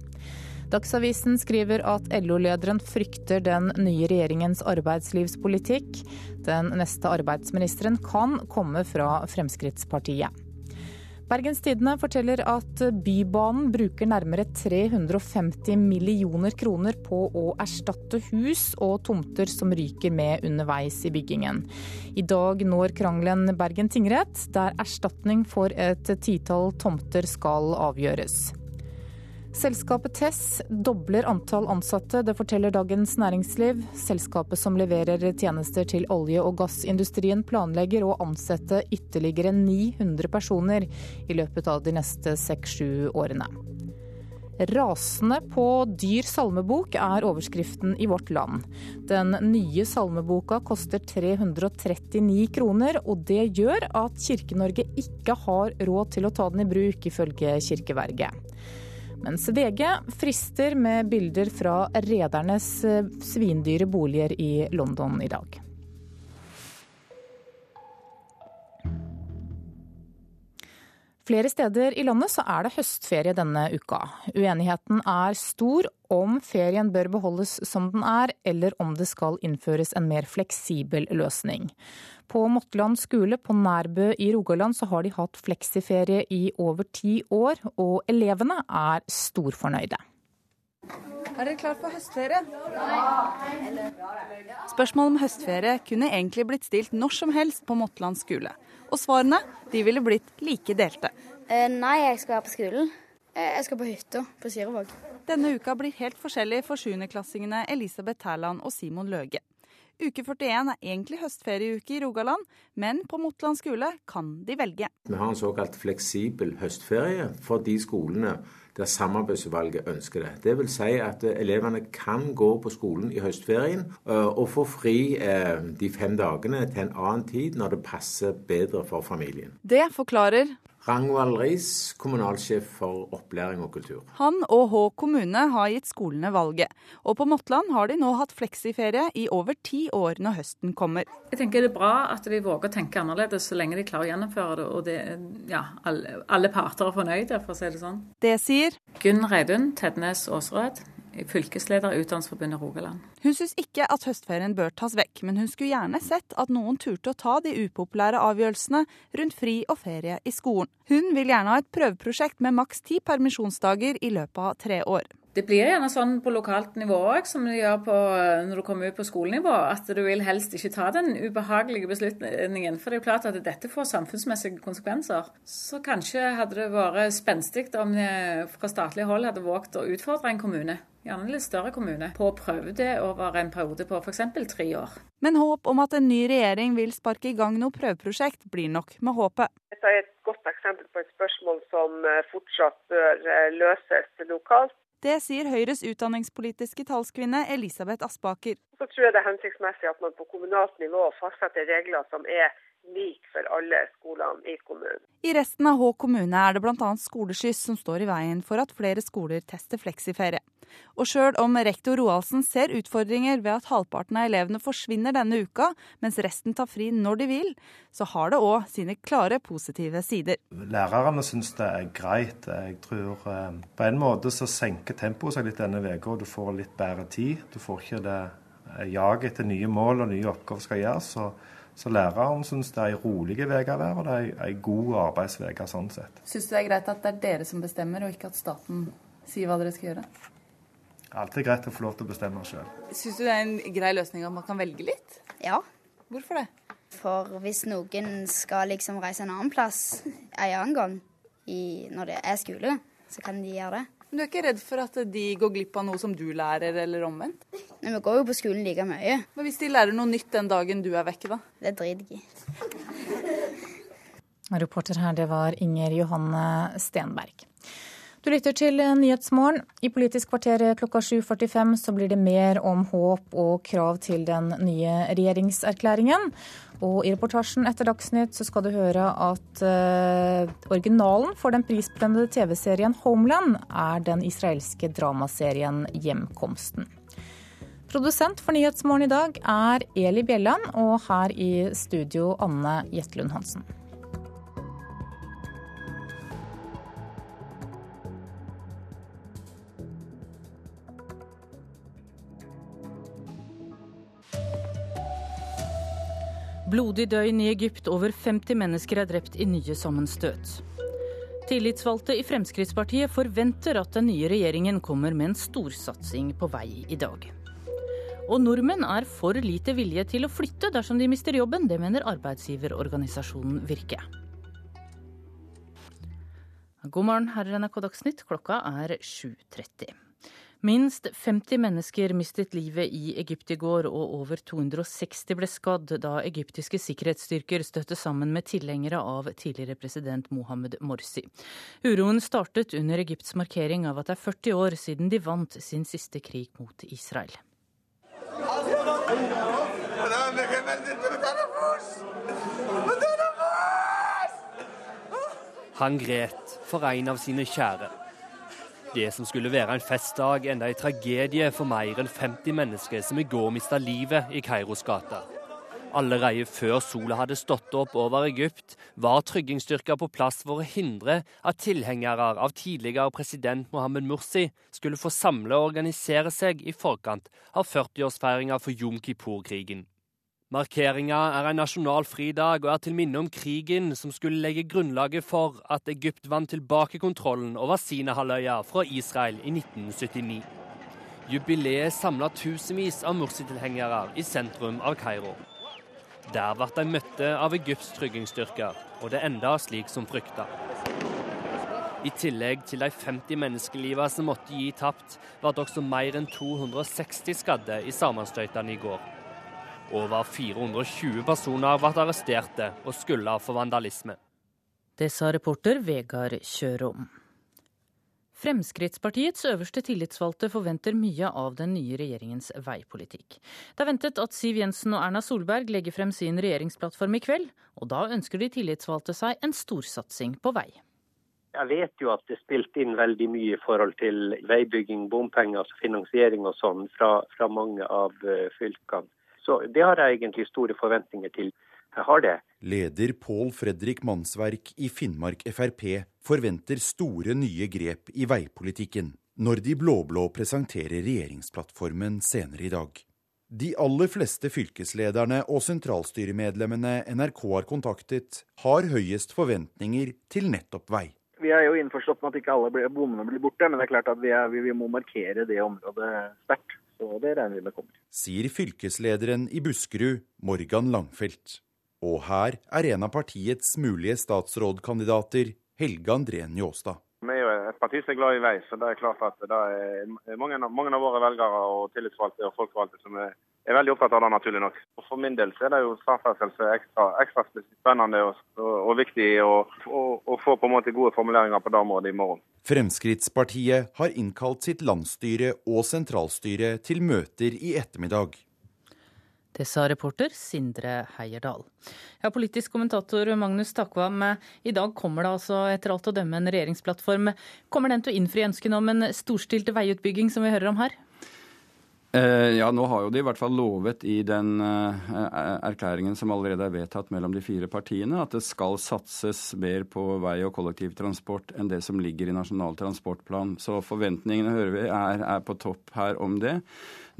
Dagsavisen skriver at LO-lederen frykter den nye regjeringens arbeidslivspolitikk. Den neste arbeidsministeren kan komme fra Fremskrittspartiet. Bergens Tidende forteller at Bybanen bruker nærmere 350 millioner kroner på å erstatte hus og tomter som ryker med underveis i byggingen. I dag når krangelen Bergen tingrett, der erstatning for et titall tomter skal avgjøres. Selskapet Tess dobler antall ansatte, det forteller Dagens Næringsliv. Selskapet som leverer tjenester til olje- og gassindustrien planlegger å ansette ytterligere 900 personer i løpet av de neste seks-sju årene. Rasende på dyr salmebok er overskriften i Vårt Land. Den nye salmeboka koster 339 kroner, og det gjør at Kirke-Norge ikke har råd til å ta den i bruk, ifølge Kirkeverget. Mens VG frister med bilder fra redernes eh, svindyre boliger i London i dag. Flere steder i landet så er det høstferie denne uka. Uenigheten er stor om ferien bør beholdes som den er, eller om det skal innføres en mer fleksibel løsning. På Motland skole på Nærbø i Rogaland så har de hatt fleksiferie i over ti år, og elevene er storfornøyde. Er dere klar for høstferie? Ja. Spørsmål om høstferie kunne egentlig blitt stilt når som helst på Motland skole. Og svarene de ville blitt like delte. Eh, nei, jeg skal på skolen. Eh, jeg skal på hytta på Sirevåg. Denne uka blir helt forskjellig for sjuendeklassingene Elisabeth Tærland og Simon Løge. Uke 41 er egentlig høstferieuke i Rogaland, men på Motland skole kan de velge. Vi har en såkalt fleksibel høstferie for de skolene der samarbeidsutvalget ønsker det. Det vil si at elevene kan gå på skolen i høstferien eh, og få fri eh, de fem dagene til en annen tid når det passer bedre for familien. Det forklarer Rangvald Riis, kommunalsjef for opplæring og kultur. Han og Hå kommune har gitt skolene valget, og på Motland har de nå hatt fleksiferie i over ti år når høsten kommer. Jeg tenker Det er bra at de våger å tenke annerledes så lenge de klarer å gjennomføre det, og det, ja, alle, alle parter er fornøyde, for å si det sånn. Det sier Gunn Reidun Tednes Aasrød fylkesleder i Utdanningsforbundet Rogaland. Hun syns ikke at høstferien bør tas vekk, men hun skulle gjerne sett at noen turte å ta de upopulære avgjørelsene rundt fri og ferie i skolen. Hun vil gjerne ha et prøveprosjekt med maks ti permisjonsdager i løpet av tre år. Det blir gjerne sånn på lokalt nivå òg, som det gjør på, når du kommer ut på skolenivå, at du vil helst ikke ta den ubehagelige beslutningen. For det er jo klart at dette får samfunnsmessige konsekvenser. Så kanskje hadde det vært spenstig om det fra statlig hold hadde våget å utfordre en kommune gjerne en litt større kommune, på å prøve det over en periode på f.eks. tre år. Men håp om at en ny regjering vil sparke i gang noe prøveprosjekt, blir nok med håpet. Dette er et godt eksempel på et spørsmål som eh, fortsatt bør eh, løses lokalt. Det sier Høyres utdanningspolitiske talskvinne Elisabeth Aspaker. Så tror jeg det er hensiktsmessig at man på kommunalt nivå fastsetter regler som er lik for alle skolene i kommunen. I resten av Hå kommune er det bl.a. skoleskyss som står i veien for at flere skoler tester fleksiferie. Og sjøl om rektor Roaldsen ser utfordringer ved at halvparten av elevene forsvinner denne uka, mens resten tar fri når de vil, så har det òg sine klare positive sider. Lærerne syns det er greit. Jeg tror eh, på en måte så senker tempoet seg litt denne uka, og du får litt bedre tid. Du får ikke det jaget etter nye mål og nye oppgaver skal gjøres. Så så læreren syns det er ei rolig uke å være, og det er ei god arbeidsuke sånn sett. Syns du det er greit at det er dere som bestemmer, og ikke at staten sier hva dere skal gjøre? Alltid greit å få lov til å bestemme sjøl. Syns du det er en grei løsning at man kan velge litt? Ja. Hvorfor det? For hvis noen skal liksom reise en annen plass en annen gang i, når det er skole, så kan de gjøre det. Men du er ikke redd for at de går glipp av noe som du lærer, eller omvendt? Nei, Vi går jo på skolen like mye. Men hvis de lærer noe nytt den dagen du er vekke, da? Det driter jeg i. Reporter her, det var Inger Johanne Stenberg. Du lytter til Nyhetsmorgen. I Politisk kvarter klokka 7.45 så blir det mer om håp og krav til den nye regjeringserklæringen. Og i reportasjen etter Dagsnytt så skal du høre at eh, originalen for den prisbelønnede TV-serien Homeland er den israelske dramaserien Hjemkomsten. Produsent for Nyhetsmorgen i dag er Eli Bjelland, og her i studio Anne Jetlund Hansen. Blodig døgn i Egypt. Over 50 mennesker er drept i nye sammenstøt. Tillitsvalgte i Fremskrittspartiet forventer at den nye regjeringen kommer med en storsatsing på vei i dag. Og nordmenn er for lite vilje til å flytte dersom de mister jobben. Det mener arbeidsgiverorganisasjonen Virke. God morgen, her er NRK Dagsnytt. Klokka er 7.30. Minst 50 mennesker mistet livet i Egypt i går, og over 260 ble skadd da egyptiske sikkerhetsstyrker støtte sammen med tilhengere av tidligere president Mohammed Morsi. Uroen startet under Egypts markering av at det er 40 år siden de vant sin siste krig mot Israel. Han gret for en av sine kjære. Det som skulle være en festdag, enda en tragedie for mer enn 50 mennesker som i går mista livet i Kairos gater. Allerede før sola hadde stått opp over Egypt, var tryggingsstyrker på plass for å hindre at tilhengere av tidligere president Mohammed Mursi skulle få samle og organisere seg i forkant av 40-årsfeiringa for Jom Kippur-krigen. Markeringa er en nasjonal fridag og er til minne om krigen som skulle legge grunnlaget for at Egypt vant tilbake kontrollen over Sinahalvøya fra Israel i 1979. Jubileet samla tusenvis av Mursi-tilhengere i sentrum av Kairo. Der ble de møtte av Egypts tryggingsstyrker, og det enda slik som frykta. I tillegg til de 50 menneskelivene som måtte gi tapt, ble også mer enn 260 skadde i sammenstøytene i går. Over 420 personer ble arresterte og skylda for vandalisme. Det sa reporter Vegard Kjørom. Fremskrittspartiets øverste tillitsvalgte forventer mye av den nye regjeringens veipolitikk. Det er ventet at Siv Jensen og Erna Solberg legger frem sin regjeringsplattform i kveld, og da ønsker de tillitsvalgte seg en storsatsing på vei. Jeg vet jo at det spilte inn veldig mye i forhold til veibygging, bompenger, altså finansiering og sånn fra, fra mange av eh, fylkene. Så det har jeg egentlig store forventninger til. Jeg har det. Leder Pål Fredrik Mannsverk i Finnmark Frp forventer store nye grep i veipolitikken når de blå-blå presenterer regjeringsplattformen senere i dag. De aller fleste fylkeslederne og sentralstyremedlemmene NRK har kontaktet, har høyest forventninger til nettopp vei. Vi er jo innforstått med at ikke alle bommene blir borte, men det er klart at vi, er, vi, vi må markere det området sterkt. Så det regner vi med kommer. Sier fylkeslederen i Buskerud, Morgan Langfelt. Og her er en av partiets mulige statsrådkandidater, Helge André Njåstad. Vi er jo et parti som er glad i vei, så det er klart at det er mange, mange av våre velgere og tillitsvalgte og folkevalgte som er, er, veldig opptatt av det, naturlig nok. Og For min del så er det jo samferdsel som er ekstra, ekstra spennende og, og, og viktig å få på en måte gode formuleringer på det området i morgen. Fremskrittspartiet har innkalt sitt landsstyre og sentralstyre til møter i ettermiddag. Det sa reporter Sindre Heierdal. Ja, politisk kommentator Magnus Takvam, i dag kommer det altså etter alt å dømme en regjeringsplattform. Kommer den til å innfri ønskene om en storstilt veiutbygging som vi hører om her? Eh, ja, nå har jo de i hvert fall lovet i den eh, erklæringen som allerede er vedtatt mellom de fire partiene, at det skal satses mer på vei og kollektivtransport enn det som ligger i Nasjonal transportplan. Så forventningene hører vi er, er på topp her om det.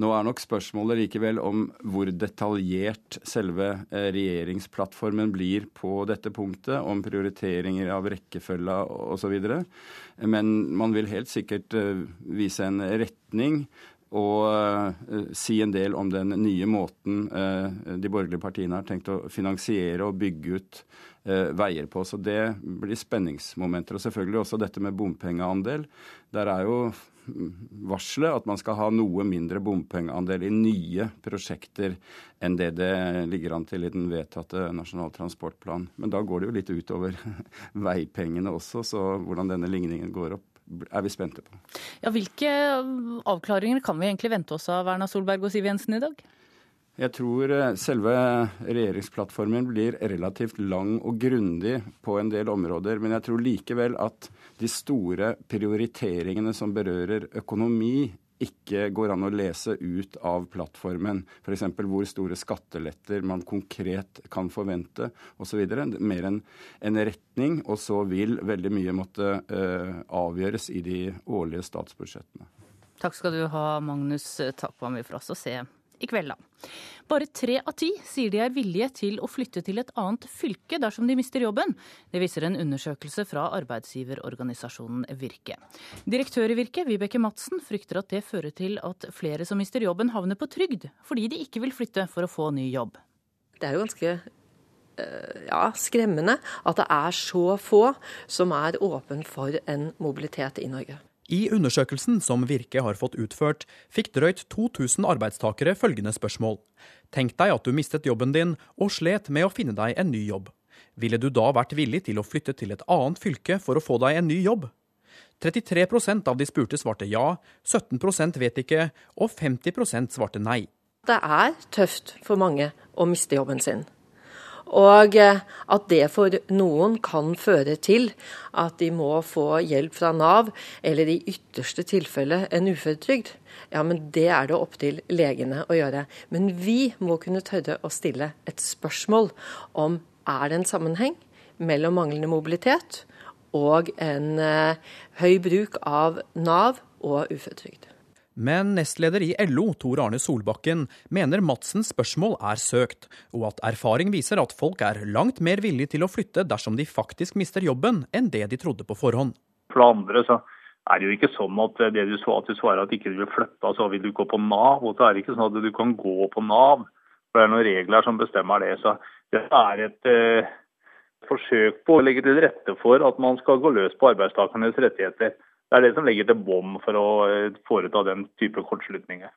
Nå er nok spørsmålet likevel om hvor detaljert selve eh, regjeringsplattformen blir på dette punktet, om prioriteringer av rekkefølge osv. Men man vil helt sikkert eh, vise en retning og uh, si en del om den nye måten uh, de borgerlige partiene har tenkt å finansiere og bygge ut uh, veier på. Så det blir spenningsmomenter. Og selvfølgelig også dette med bompengeandel. Der er jo varselet at man skal ha noe mindre bompengeandel i nye prosjekter enn det det ligger an til i den vedtatte Nasjonal transportplan. Men da går det jo litt utover veipengene også, så hvordan denne ligningen går opp er vi spente på. Ja, hvilke avklaringer kan vi egentlig vente oss av Erna Solberg og Siv Jensen i dag? Jeg tror eh, selve regjeringsplattformen blir relativt lang og grundig på en del områder. Men jeg tror likevel at de store prioriteringene som berører økonomi, ikke går an å lese ut av plattformen. F.eks. hvor store skatteletter man konkret kan forvente osv. Mer enn en retning, og så vil veldig mye måtte uh, avgjøres i de årlige statsbudsjettene. Takk skal du ha, Magnus Takvam. Vi får også se i kveld, da. Bare tre av ti sier de er villige til å flytte til et annet fylke dersom de mister jobben. Det viser en undersøkelse fra arbeidsgiverorganisasjonen Virke. Direktør i Virke, Vibeke Madsen, frykter at det fører til at flere som mister jobben, havner på trygd, fordi de ikke vil flytte for å få ny jobb. Det er jo ganske eh, ja, skremmende at det er så få som er åpen for en mobilitet i Norge. I undersøkelsen som Virke har fått utført, fikk drøyt 2000 arbeidstakere følgende spørsmål. Tenk deg at du mistet jobben din og slet med å finne deg en ny jobb. Ville du da vært villig til å flytte til et annet fylke for å få deg en ny jobb? 33% av de spurte svarte ja, 17% vet ikke, og 50% svarte nei. Det er tøft for mange å miste jobben sin. Og eh, at det for noen kan føre til at de må få hjelp fra Nav, eller i ytterste tilfelle en uføretrygd, ja, men det er det opp til legene å gjøre. Men vi må kunne tørre å stille et spørsmål om er det en sammenheng mellom manglende mobilitet og en uh, høy bruk av Nav og uføretrygd. Men nestleder i LO, Tor Arne Solbakken, mener Madsens spørsmål er søkt, og at erfaring viser at folk er langt mer villige til å flytte dersom de faktisk mister jobben, enn det de trodde på forhånd. For det andre så er det jo ikke sånn at det du, at du svarer at ikke du vil flytte, så vil du gå på Nav. Og så er det ikke sånn at du kan gå på Nav, for det er noen regler som bestemmer det. Så det er et eh, forsøk på å legge til rette for at man skal gå løs på arbeidstakernes rettigheter. Det er det som legger til bånd for å eh, foreta den type kortslutninger.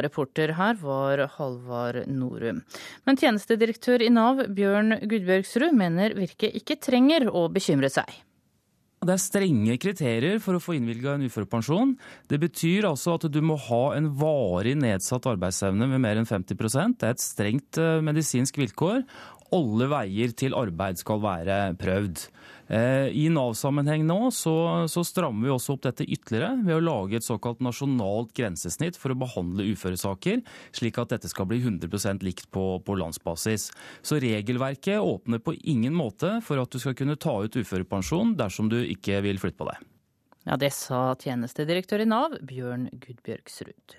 Reporter her var Halvard Norum. Men tjenestedirektør i Nav, Bjørn Gudbjørgsrud, mener Virke ikke trenger å bekymre seg. Det er strenge kriterier for å få innvilga en uførepensjon. Det betyr altså at du må ha en varig nedsatt arbeidsevne med mer enn 50% Det er et strengt eh, medisinsk vilkår. Alle veier til arbeid skal være prøvd. Eh, I Nav-sammenheng nå så, så, strammer vi også opp dette ytterligere ved å lage et såkalt nasjonalt grensesnitt for å behandle uføresaker, slik at dette skal bli 100 likt på, på landsbasis. Så regelverket åpner på ingen måte for at du skal kunne ta ut uførepensjon dersom du ikke vil flytte på deg. Ja, Det sa tjenestedirektør i Nav, Bjørn Gudbjørgsrud.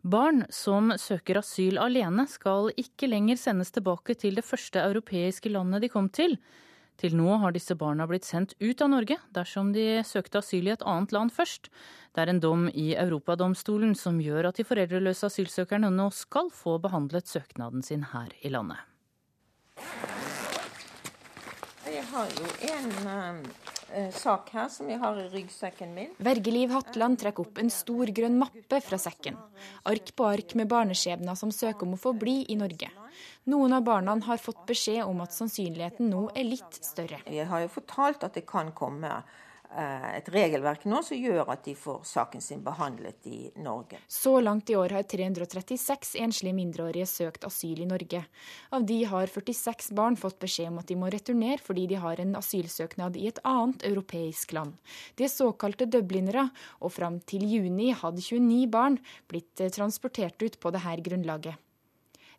Barn som søker asyl alene, skal ikke lenger sendes tilbake til det første europeiske landet de kom til. Til nå har disse barna blitt sendt ut av Norge dersom de søkte asyl i et annet land først. Det er en dom i Europadomstolen som gjør at de foreldreløse asylsøkerne nå skal få behandlet søknaden sin her i landet. Jeg har jo en uh, sak her som jeg har i ryggsekken min. Vergeliv Hatland trekker opp en stor grønn mappe fra sekken. Ark på ark med barneskjebner som søker om å få bli i Norge. Noen av barna har fått beskjed om at sannsynligheten nå er litt større. Jeg har jo fortalt at det kan komme eh, et regelverk nå som gjør at de får saken sin behandlet i Norge. Så langt i år har 336 enslige mindreårige søkt asyl i Norge. Av de har 46 barn fått beskjed om at de må returnere fordi de har en asylsøknad i et annet europeisk land. De er såkalte dublinere, og fram til juni hadde 29 barn blitt eh, transportert ut på dette grunnlaget.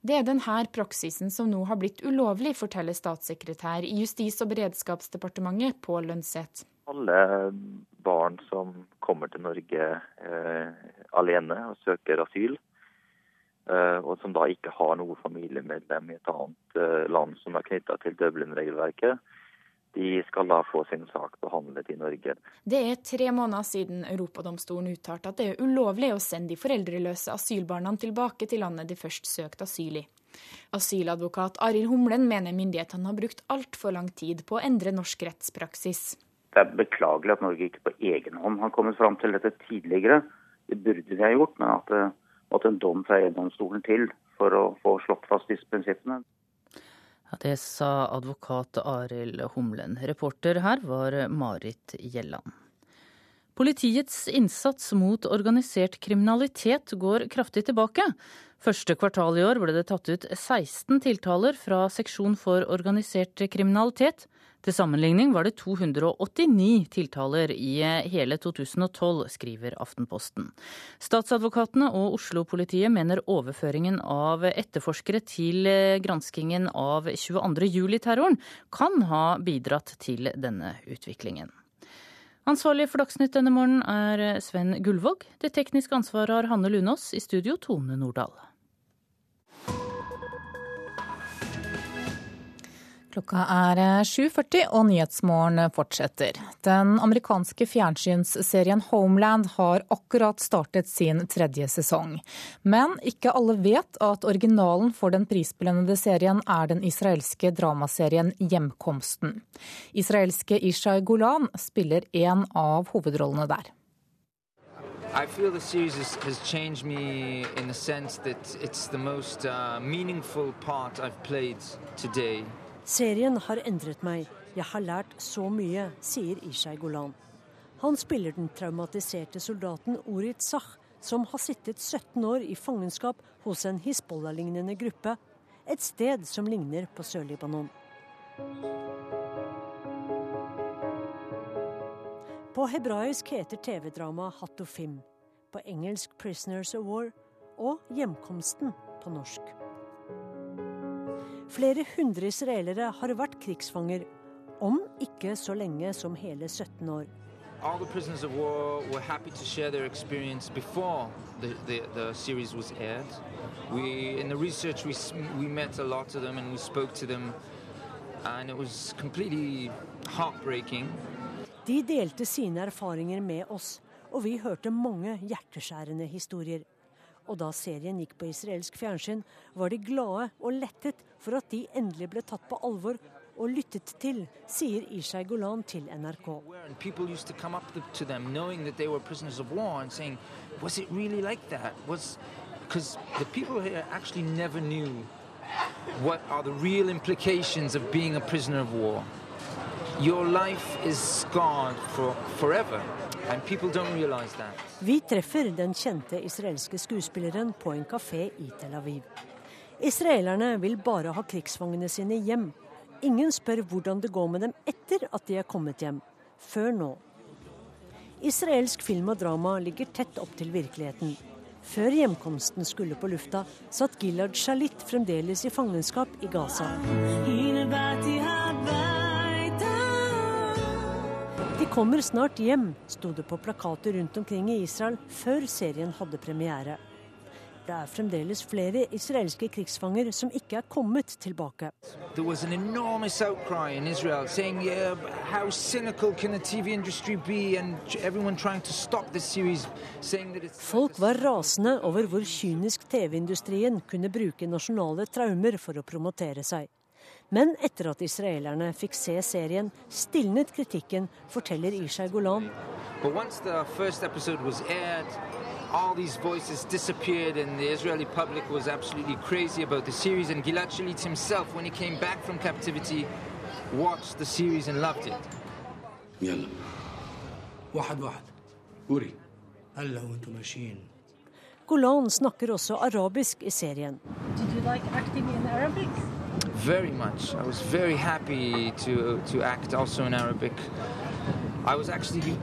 Det er denne praksisen som nå har blitt ulovlig, forteller statssekretær i Justis- og beredskapsdepartementet Pål Lønseth. Alle barn som kommer til Norge eh, alene og søker asyl, eh, og som da ikke har noe familiemedlem i et annet eh, land som er knytta til Dublin-regelverket, de skal da få sin sak behandlet i Norge. Det er tre måneder siden Europadomstolen uttalte at det er ulovlig å sende de foreldreløse asylbarna tilbake til landet de først søkte asyl i. Asyladvokat Arild Humlen mener myndighetene har brukt altfor lang tid på å endre norsk rettspraksis. Det er beklagelig at Norge ikke på egen hånd har kommet fram til dette tidligere. Det burde vi ha gjort, men at det måtte en dom fra EU-domstolen til for å få slått fast disse prinsippene. Ja, det sa advokat Arild Humlen. Reporter her var Marit Gjelland. Politiets innsats mot organisert kriminalitet går kraftig tilbake. Første kvartal i år ble det tatt ut 16 tiltaler fra seksjon for organisert kriminalitet. Til sammenligning var det 289 tiltaler i hele 2012, skriver Aftenposten. Statsadvokatene og Oslo-politiet mener overføringen av etterforskere til granskingen av 22.07-terroren kan ha bidratt til denne utviklingen. Ansvarlig for Dagsnytt denne morgenen er Sven Gullvåg. Det tekniske ansvaret har Hanne Lunås. I studio Tone Nordahl. Klokka er 7.40 eh, og Nyhetsmorgen fortsetter. Den amerikanske fjernsynsserien Homeland har akkurat startet sin tredje sesong. Men ikke alle vet at originalen for den prisbelønnede serien er den israelske dramaserien Hjemkomsten. Israelske Ishai Golan spiller en av hovedrollene der. I feel the series has, has changed me in the sense that it's the most uh, meaningful part I've played today. Serien har endret meg. Jeg har lært så mye, sier Ishai Golan. Han spiller den traumatiserte soldaten Orit Sah, som har sittet 17 år i fangenskap hos en Hizbollah-lignende gruppe, et sted som ligner på Sør-Libanon. På hebraisk heter TV-dramaet Hattofim, på engelsk 'Prisoners of War' og 'Hjemkomsten' på norsk. Flere hundre israelere har vært krigsfanger, om ikke så lenge som hele 17 år. Alle prisoners of war were happy to share their experience before the, the, the series was aired. We, in the research, we, we met a lot of them and we spoke to them, and it was completely heartbreaking. De delte sine erfaringer med oss, og vi hørte mange hjerteskjærende historier. Og da serien gikk på israelsk fjernsyn, var de glade og lettet for at de endelig ble tatt på alvor og lyttet til, sier Ishai Golan til NRK. Because the people here actually never knew what are the real implications of being a prisoner of war. your life is scarred for forever. And people don't realize that. Vi treffer den kjente israelske skuespilleren på en kafé i Tel Aviv. Israelerne vil bare ha krigsfangene sine hjem. Ingen spør hvordan det går med dem etter at de er kommet hjem. Før nå. Israelsk film og drama ligger tett opp til virkeligheten. Før hjemkomsten skulle på lufta, satt Gilad Shalit fremdeles i fangenskap i Gaza. De kommer snart hjem, sto det på plakater rundt omkring i Israel før serien hadde premiere. Det er fremdeles flere israelske krigsfanger som ikke er kommet tilbake. Det var en enorm outcry in Israel saying, uh, how cynical can the TV industry be? And everyone trying to stop this series, saying that it's... Folk var rasende over hvor kynisk TV-industrien kunne bruke nasjonale traumer for å promotere seg. Men etter at israelerne fikk se serien, stilnet kritikken, forteller Ishai Golan. But once the first episode was aired, all these voices disappeared and the Israeli public was absolutely crazy about the series and Gilad Shalit himself when he came back from captivity watched the series and loved it. يلا واحد واحد قولي هلا وانتم ماشيين Golan snakker også arabisk i serien. Did you like acting in Arabic? Very much. I was very happy to to act also in Arabic. I was actually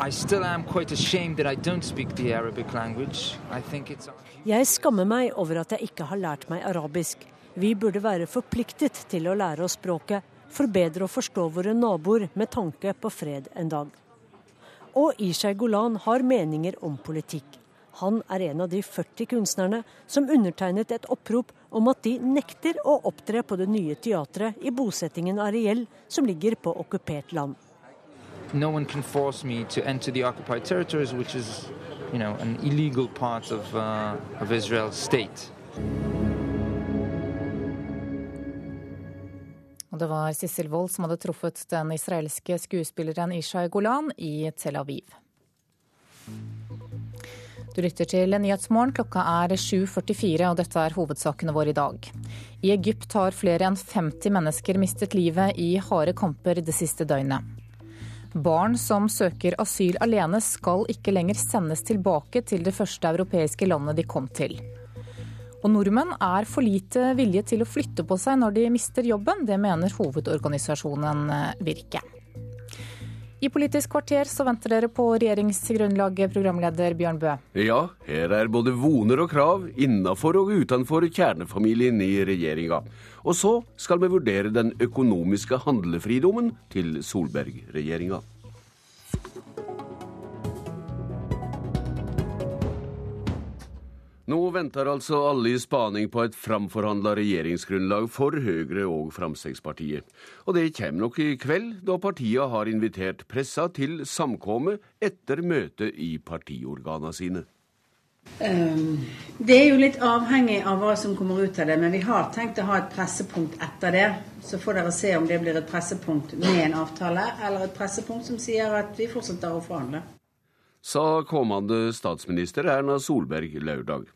I still am quite ashamed that I don't speak the Arabic language. I think it's Jeg skammer meg over at jeg ikke har lært meg arabisk. Vi burde være forpliktet til å lære oss språket, for bedre å forstå våre naboer med tanke på fred en dag. Og Ishai Golan har meninger om politikk. Han er en av de 40 kunstnerne som undertegnet et opprop om at de nekter å opptre på det nye teatret i bosettingen Ariel, som ligger på okkupert land. no one can force me to enter the occupied territories, which is, you know, an illegal part of, uh, of Israel's state. Og det var Sissel Wold som hadde truffet den israelske skuespilleren Ishai Golan i Tel Aviv. Du lytter til Nyhetsmorgen. Klokka er 7.44, og dette er hovedsakene våre i dag. I Egypt har flere enn 50 mennesker mistet livet i harde kamper det siste døgnet. Barn som søker asyl alene skal ikke lenger sendes tilbake til det første europeiske landet de kom til. Og nordmenn er for lite vilje til å flytte på seg når de mister jobben. Det mener hovedorganisasjonen Virke. I Politisk kvarter så venter dere på regjeringsgrunnlaget, programleder Bjørn Bø. Ja, her er både voner og krav innafor og utenfor kjernefamilien i regjeringa. Og så skal vi vurdere den økonomiske handlefridommen til Solberg-regjeringa. Nå venter altså alle i spaning på et framforhandla regjeringsgrunnlag for Høyre og Fremskrittspartiet. Og det kommer nok i kveld, da partiene har invitert pressa til samkomme etter møtet i partiorgana sine. Um, det er jo litt avhengig av hva som kommer ut av det, men vi har tenkt å ha et pressepunkt etter det. Så får dere se om det blir et pressepunkt med en avtale, eller et pressepunkt som sier at vi fortsetter å forhandle. Sa kommende statsminister Erna Solberg lørdag.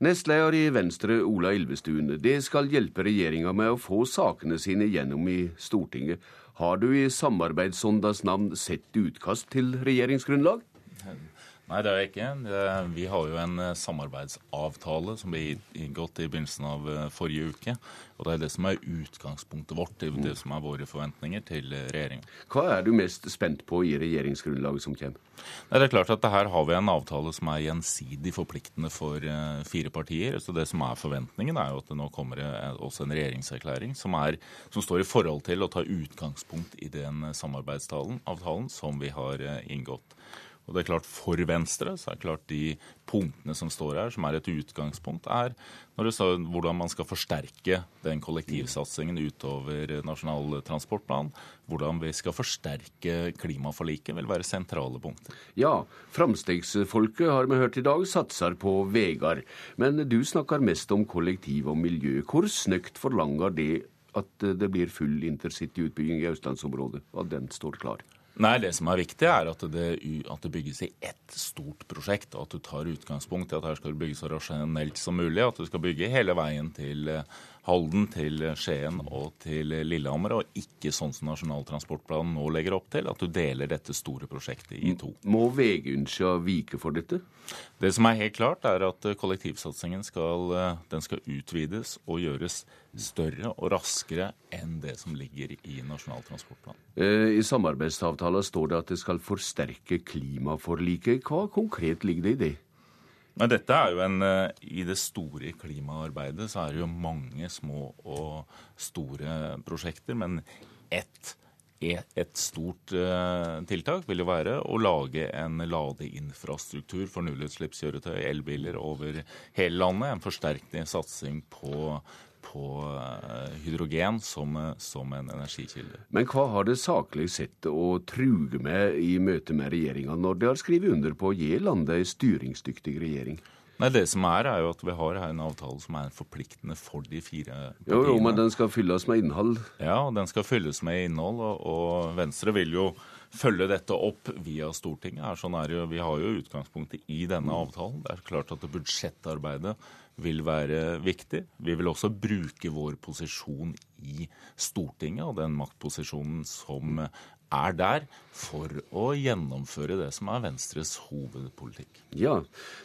Nestleder i Venstre Ola Ilvestuen, det skal hjelpe regjeringa med å få sakene sine gjennom i Stortinget. Har du i samarbeidsåndas navn sett utkast til regjeringsgrunnlag? Nei, det har jeg ikke. Vi har jo en samarbeidsavtale som ble inngått i begynnelsen av forrige uke. Og det er det som er utgangspunktet vårt, det, det som er våre forventninger til regjeringa. Hva er du mest spent på i regjeringsgrunnlaget som kommer? Nei, det er klart at Her har vi en avtale som er gjensidig forpliktende for fire partier. så Det som er forventningen, er jo at det nå kommer også en regjeringserklæring som, er, som står i forhold til å ta utgangspunkt i den samarbeidsavtalen som vi har inngått. Og det er klart For Venstre så er det klart de punktene som står her, som er et utgangspunkt, er står hvordan man skal forsterke den kollektivsatsingen utover Nasjonal transportplan. Hvordan vi skal forsterke klimaforliket, vil være sentrale punkter. Ja, Framstegsfolket har vi hørt i dag satser på veier. Men du snakker mest om kollektiv og miljø. Hvor snøkt forlanger det at det blir full intercityutbygging i østlandsområdet, og at den står klar? Nei, Det som er viktig, er at det, at det, bygges i ett stort prosjekt. og At du tar utgangspunkt i at her skal det bygges så rasjonelt som mulig. At du skal bygge hele veien til Halden til Skien og til Lillehammer, og ikke sånn som Nasjonal transportplan nå legger opp til, at du deler dette store prosjektet i to. Må Vegynskja vike for dette? Det som er helt klart, er at kollektivsatsingen skal, den skal utvides og gjøres større og raskere enn det som ligger i Nasjonal transportplan. Eh, I samarbeidsavtalen står det at det skal forsterke klimaforliket. Hva konkret ligger det i det? Men dette er jo en, eh, I det store klimaarbeidet så er det jo mange små og store prosjekter. Men ett et stort uh, tiltak vil jo være å lage en ladeinfrastruktur for nullutslippskjøretøy, elbiler, over hele landet. En forsterkende satsing på på eh, hydrogen som, som, en energikilde. Men hva har det saklig sett å truge med i møte med regjeringa, når de har skrevet under på å gi landet en styringsdyktig regjering? Nei, Det som er, er jo at vi har en avtale som er forpliktende for de fire partiene. Jo, jo, men den skal fylles med innhold? Ja, den skal fylles med innhold. Og, og Venstre vil jo følge dette opp via Stortinget. Sånn er jo, vi har jo utgangspunktet i denne avtalen. Det er klart at budsjettarbeidet vil være viktig. Vi vil også bruke vår posisjon i Stortinget og den maktposisjonen som er der, for å gjennomføre det som er Venstres hovedpolitikk. Ja,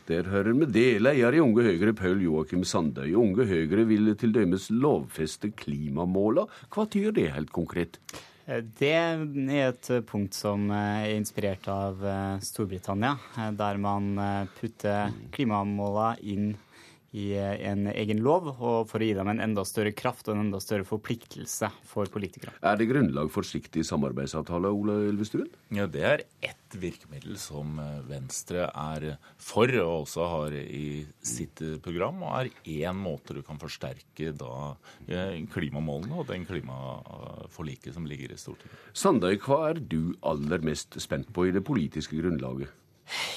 der hører vi det. Leder i Unge Høyre, Paul Joakim Sandøy. Unge Høyre vil til dømes lovfeste klimamåla. Hva tyder det helt konkret? Det er et punkt som er inspirert av Storbritannia, der man putter klimamåla inn i en egen lov, og for å gi dem en enda større kraft og en enda større forpliktelse for politikere. Er det grunnlag for slikt i samarbeidsavtale, Ola Elvestuen? Ja, Det er ett virkemiddel som Venstre er for, og også har i sitt program, og er én måte du kan forsterke da klimamålene og den klimaforliket som ligger i Stortinget. Sandøy, hva er du aller mest spent på i det politiske grunnlaget?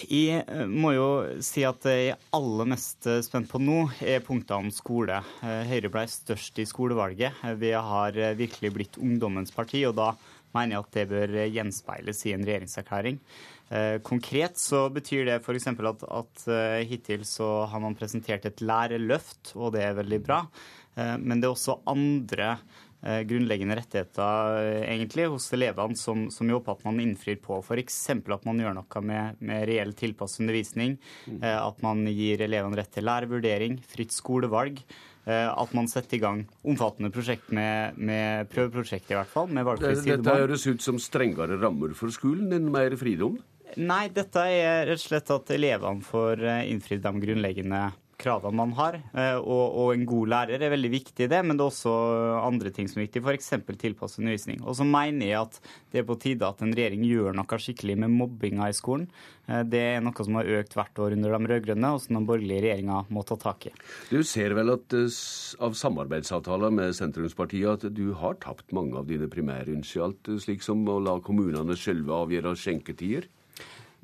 Jeg må jo si at jeg er aller mest spent på nå, er punktene om skole. Høyre ble størst i skolevalget. Vi har virkelig blitt ungdommens parti, og da mener jeg at det bør gjenspeiles i en regjeringserklæring. Konkret så betyr det f.eks. At, at hittil så har man presentert et lærerløft, og det er veldig bra. Men det er også andre grunnleggende rettigheter egentlig hos elevene som, som jobber at man innfrir på. F.eks. at man gjør noe med, med reell tilpasset undervisning. At man gir elevene rett til lærervurdering, fritt skolevalg. At man setter i gang omfattende prosjekt med, med prøveprosjekt, i hvert fall. med valgfri sidemål. Dette høres ut som strengere rammer for skolen enn mer fridom? Nei, dette er rett og slett at elevene får innfridd de grunnleggende kravene man har. Og, og, en god lærer er veldig viktig i det, men det er også andre ting som er viktig, f.eks. tilpasset undervisning. Og så mener jeg at det er på tide at en regjering gjør noe skikkelig med mobbinga i skolen. Det er noe som har økt hvert år under de rød-grønne, og som den borgerlige regjeringa må ta tak i. Du ser vel at av samarbeidsavtaler med sentrumspartiet at du har tapt mange av dine primærinitialt, slik som å la kommunene sjølve avgjøre skjenketider?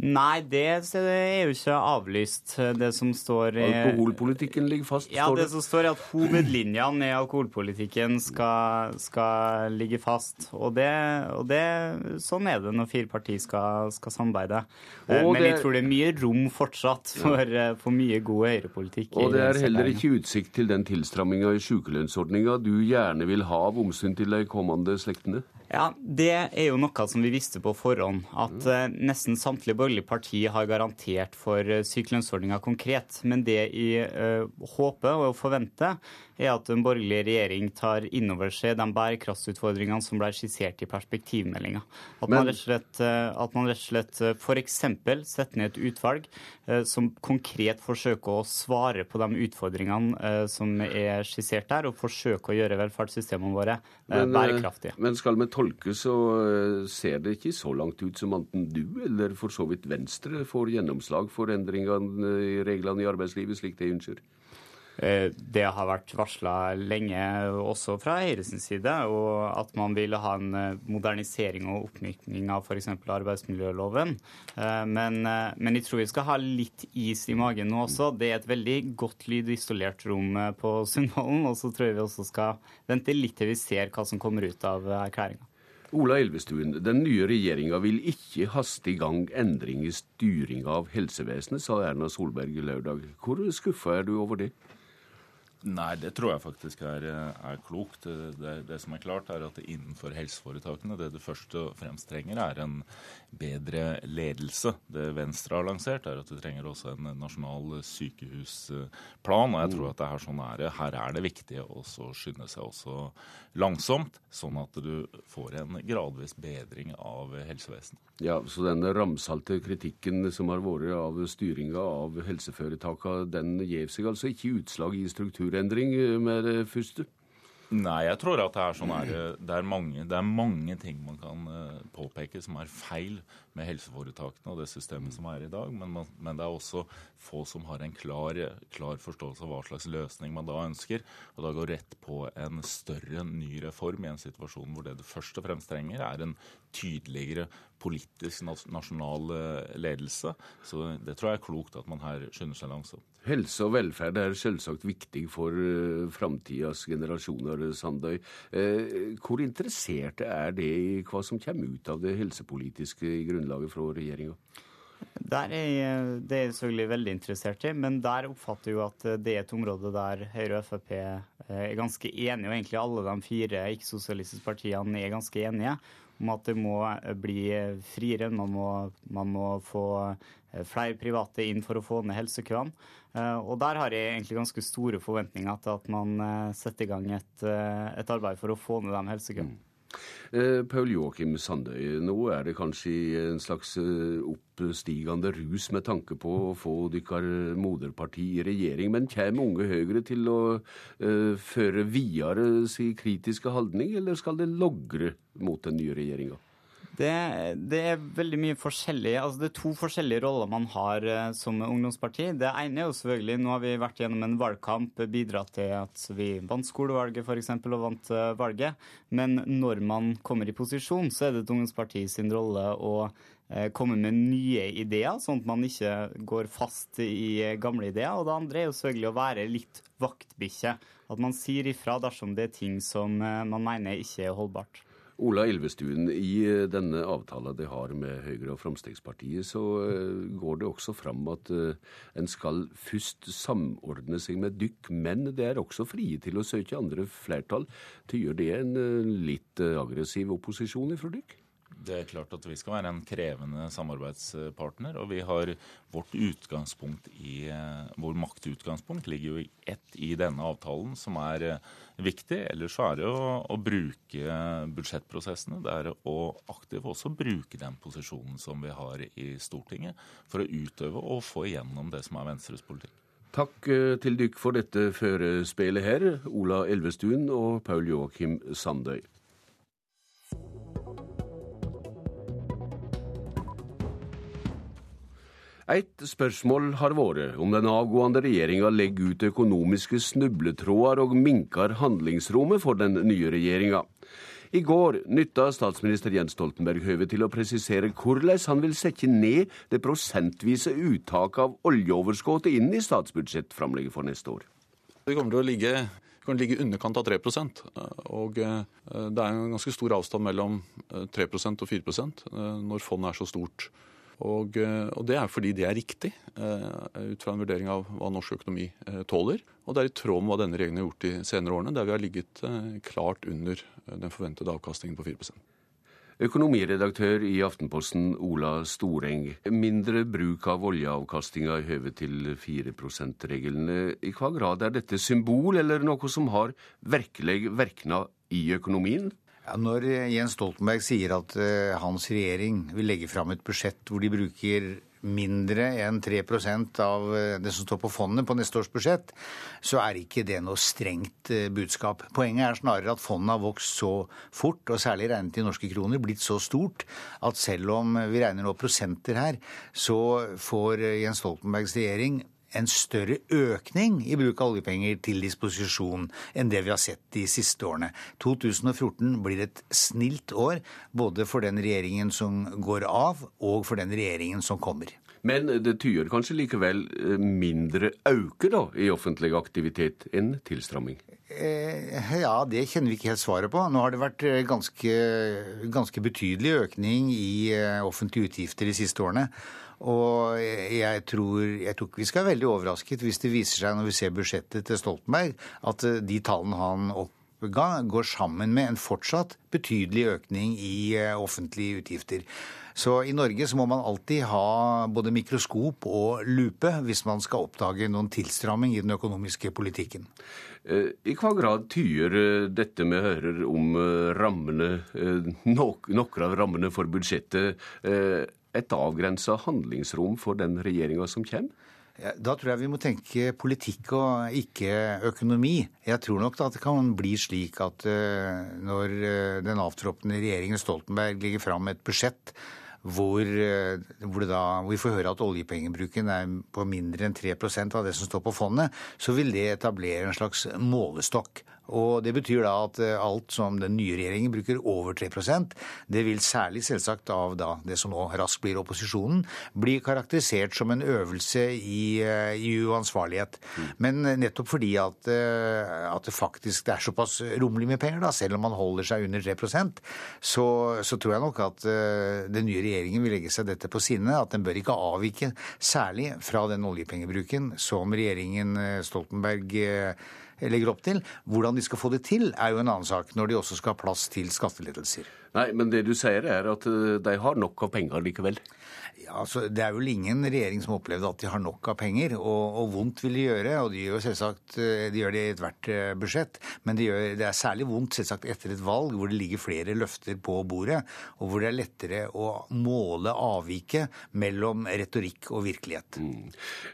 Nei, det er jo ikke avlyst. Det som står i Alkoholpolitikken ligger fast? Ja, det som står er at hovedlinjene i alkoholpolitikken skal, skal ligge fast. Og, det, og det, sånn er det når fire partier skal, skal samarbeide. Og Men det, jeg tror det er mye rom fortsatt for, for mye god høyrepolitikk. Og det er heller ikke utsikt til den tilstramminga i sykelønnsordninga du gjerne vil ha av omsyn til de kommende slektene? Ja, Det er jo noe som vi visste på forhånd. At uh, nesten samtlige borgerlige partier har garantert for uh, sykelønnsordninga konkret. Men det jeg uh, håper og forventer, er at en borgerlig regjering tar inn over seg de bærekraftsutfordringene som ble skissert i perspektivmeldinga. At, man rett og slett, at man rett og slett f.eks. setter ned et utvalg som konkret forsøker å svare på de utfordringene som er skissert der, og forsøker å gjøre velferdssystemene våre men, bærekraftige. Men skal vi tolke, så ser det ikke så langt ut som enten du eller for så vidt Venstre får gjennomslag for endringene i reglene i arbeidslivet slik de ønsker? Det har vært varsla lenge også fra Høyres side, og at man vil ha en modernisering og oppmykning av f.eks. arbeidsmiljøloven. Men, men, jeg tror vi skal ha litt is i magen nå også. Det er et veldig godt lydisolert rom på Sundvolden, og så tror jeg vi også skal vente litt til vi ser hva som kommer ut av erklæringa. Ola Elvestuen, den nye regjeringa vil ikke haste i gang endring i styringa av helsevesenet, sa Erna Solberg lørdag. Hvor skuffa er du over det? Nei, det tror jeg faktisk er, er klokt. Det, det, som er klart, er at innenfor helseforetakene det du først og fremst trenger, er en bedre ledelse. Det Venstre har lansert, er at du trenger også en nasjonal sykehusplan. Og jeg tror at det er sånn er det. Her er det viktig å skynde seg også langsomt, sånn at du får en gradvis bedring av helsevesenet. Ja, Så den ramsalte kritikken som har vært av styringa av helseforetakene, den gir seg altså ikke utslag i strukturendring med det første? Nei, jeg tror at det er sånn her, det er, mange, det er mange ting man kan eh, påpeke som er feil med helseforetakene og det systemet som er i dag. Men, man, men det er også få som har en klar, klar, forståelse av hva slags løsning man da ønsker. Og da går rett på en større, ny reform i en situasjon hvor det du først og fremst trenger, er en tydeligere politisk nasjonal eh, ledelse. Så det tror jeg er klokt at man her skynder seg langsomt. Helse og velferd er selvsagt viktig for uh, framtidas generasjoner, Sandøy. Uh, hvor interesserte er det i hva som kommer ut av det helsepolitiske grunnlaget fra regjeringa? Der er det er selvfølgelig veldig interessert i, men der oppfatter jeg jo at det er et område der Høyre og Frp er ganske enige, og egentlig alle de fire ikke-sosialistiske partiene er ganske enige om at det må bli friere. Man må, man må få flere private inn for å få ned helsekøene. Eh, og der har jeg egentlig ganske store forventninger til at man eh, setter i gang et, eh, et arbeid for å få ned de helsekøene. Mm. Paul Joakim Sandøy, nå er det kanskje en slags oppstigende rus med tanke på å få deres moderparti i regjering. Men kommer Unge Høyre til å uh, føre videre sin kritiske holdning, eller skal det logre mot den nye regjeringa? Det, det, er veldig mye forskjellig. Altså, det er to forskjellige roller man har uh, som ungdomsparti. Det ene er jo selvfølgelig Nå har vi vært gjennom en valgkamp, bidratt til at vi vant skolevalget f.eks. og vant uh, valget. Men når man kommer i posisjon, så er det et ungdomsparti sin rolle å uh, komme med nye ideer, sånn at man ikke går fast i gamle ideer. Og det andre er jo selvfølgelig å være litt vaktbikkje. At man sier ifra dersom det er ting som man mener ikke er holdbart. Ola Elvestuen, i eh, denne avtalen de har med Høyre og Fremskrittspartiet, så eh, går det også fram at eh, en skal først samordne seg med dykk, men det er også frie til å søke andre flertall. Tyder det en litt aggressiv opposisjon ifra dykk? Det er klart at vi skal være en krevende samarbeidspartner. Og vi har vårt utgangspunkt i Vår maktutgangspunkt ligger jo i ett i denne avtalen, som er viktig. Ellers så er det å, å bruke budsjettprosessene. Det er å aktivt også bruke den posisjonen som vi har i Stortinget, for å utøve og få igjennom det som er Venstres politikk. Takk eh, til dykk for dette førespillet her, Ola Elvestuen og Paul Joakim Sandøy. Et spørsmål har vært om den avgående regjeringa legger ut økonomiske snubletråder og minker handlingsrommet for den nye regjeringa. I går nytta statsminister Jens Stoltenberg høvet til å presisere hvordan han vil sette ned det prosentvise uttaket av oljeoverskuddet inn i statsbudsjettframlegget for neste år. Det kommer til å ligge kan ligge underkant av 3 og eh, Det er en ganske stor avstand mellom 3 eh, og 4 eh, når fondet er så stort. Og, eh, og, det er fordi det er riktig, uh, ut fra en vurdering av hva norsk økonomi uh, tåler. Og det er i tråd med hva denne regjeringen har gjort de senere årene, der vi har ligget klart under den forventede avkastningen på 4% Økonomiredaktør i Aftenposten Ola Storeng. Mindre bruk av oljeavkastinga i høve til 4 %-regelen. I hva grad er dette symbol, eller noe som har virkelig verkna i økonomien? Ja, når Jens Stoltenberg sier at uh, hans regjering vil legge fram et budsjett hvor de bruker mindre enn 3 av eh, det som står på fondet på neste års budsjett, så er ikke det noe strengt budskap. Poenget er snarere at fondet har vokst så fort, og særlig regnet i norske kroner, blitt så stort at selv om vi regner nå prosenter her, så får Jens Stoltenbergs regjering en større økning i bruk av oljepenger til disposisjon enn det vi har sett de siste årene. 2014 blir et snilt år både for den regjeringen som går av, og for den regjeringen som kommer. Men det tyder kanskje likevel eh, mindre auke da, i offentlig aktivitet enn tilstramming? Eh, ja, det kjenner vi ikke helt svaret på. Nå har det vært eh, ganske, ganske betydelig økning i offentlige utgifter de siste årene. Og jeg tror, jeg tror, ikke vi skal være veldig overrasket hvis det viser seg når vi ser budsjettet til Stoltenberg, at de tallene han oppga, går sammen med en fortsatt betydelig økning i offentlige utgifter. Så i Norge så må man alltid ha både mikroskop og lupe hvis man skal oppdage noen tilstramming i den økonomiske politikken. Eh, I hva grad tyder eh, dette vi hører om eh, rammene, noen av rammene for budsjettet, et avgrensa handlingsrom for den regjeringa som kommer? Da tror jeg vi må tenke politikk og ikke økonomi. Jeg tror nok at det kan bli slik at når den avtroppende regjeringen Stoltenberg legger fram et budsjett hvor, eh, hvor, da, vi får høre at oljepengebruken er på mindre enn 3% av det som står på fondet, så vil det etablere en slags målestokk og Det betyr da at eh, alt som den nye regjeringen bruker over 3% det vil særlig selvsagt av da det som nå raskt blir opposisjonen, bli karakterisert som en øvelse i, eh, i uansvarlighet. Mm. Men nettopp fordi at, eh, at, det faktisk det er såpass rommelig med penger, da, selv om man holder seg under 3 så, så tror jeg nok at den nye regjeringen vil legge seg dette på sinne. At den bør ikke avvike særlig fra den oljepengebruken som regjeringen Stoltenberg legger opp til. Hvordan de skal få det til, er jo en annen sak, når de også skal ha plass til skattelettelser. Nei, men det du sier er at eh, de har nok av penger likevel? Altså, Det er vel ingen regjering som opplevde at de har nok av penger. Og, og vondt vil de gjøre, og de gjør selvsagt eh, de gjør det i ethvert eh, budsjett. Men de gjør, det er særlig vondt selvsagt etter et valg hvor det ligger flere løfter på bordet, og hvor det er lettere å måle avviket mellom retorikk og virkelighet. Mm.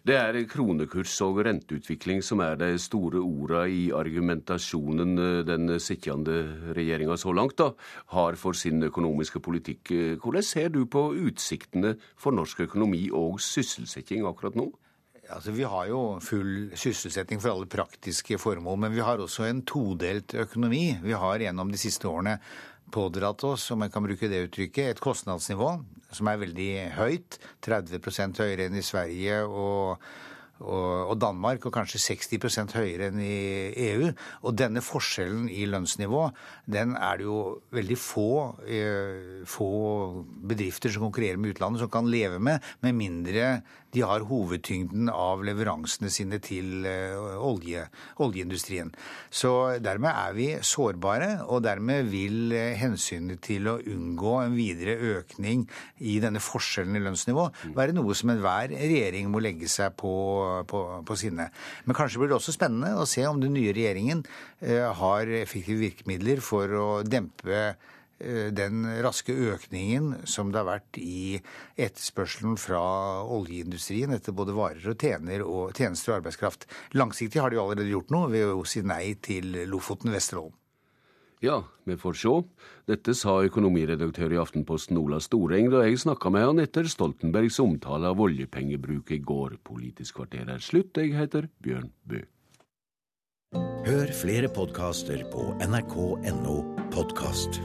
Det er kronekurs og renteutvikling som er de store orda i argumentasjonen eh, den sittende regjeringa så langt da, har for sin økonomiske politikk. Hvordan ser du på utsiktene for norsk økonomi og sysselsetting akkurat nå? Altså, Vi har jo full sysselsetting for alle praktiske formål, men vi har også en todelt økonomi. Vi har gjennom de siste årene pådratt oss, om jeg kan bruke det uttrykket, et kostnadsnivå som er veldig høyt. 30 høyere enn i Sverige og og Danmark, og kanskje 60% høyere enn i EU. Og denne forskjellen i lønnsnivå, den er det jo veldig få, eh, få bedrifter som konkurrerer med utlandet, som kan leve med, med mindre de har hovedtyngden av leveransene sine til eh, olje, oljeindustrien. Så dermed er vi sårbare, og dermed vil eh, hensynet til å unngå en videre økning i denne forskjellen i lønnsnivå være noe som enhver regjering må legge seg på på, på sinne. Men kanskje blir det også spennende å se om den nye regjeringen eh, har effektive virkemidler for å dempe den raske økningen som det har vært i etterspørselen fra oljeindustrien etter både varer og, tjener og tjenester og arbeidskraft. Langsiktig har de jo allerede gjort noe ved å si nei til Lofoten Vesterålen. Ja, vi får sjå. Dette sa økonomiredaktør i Aftenposten Ola Storeng da jeg snakka med han etter Stoltenbergs omtale av oljepengebruk i går. Politisk kvarter er slutt. Jeg heter Bjørn Bø. Hør flere podkaster på nrk.no podkast.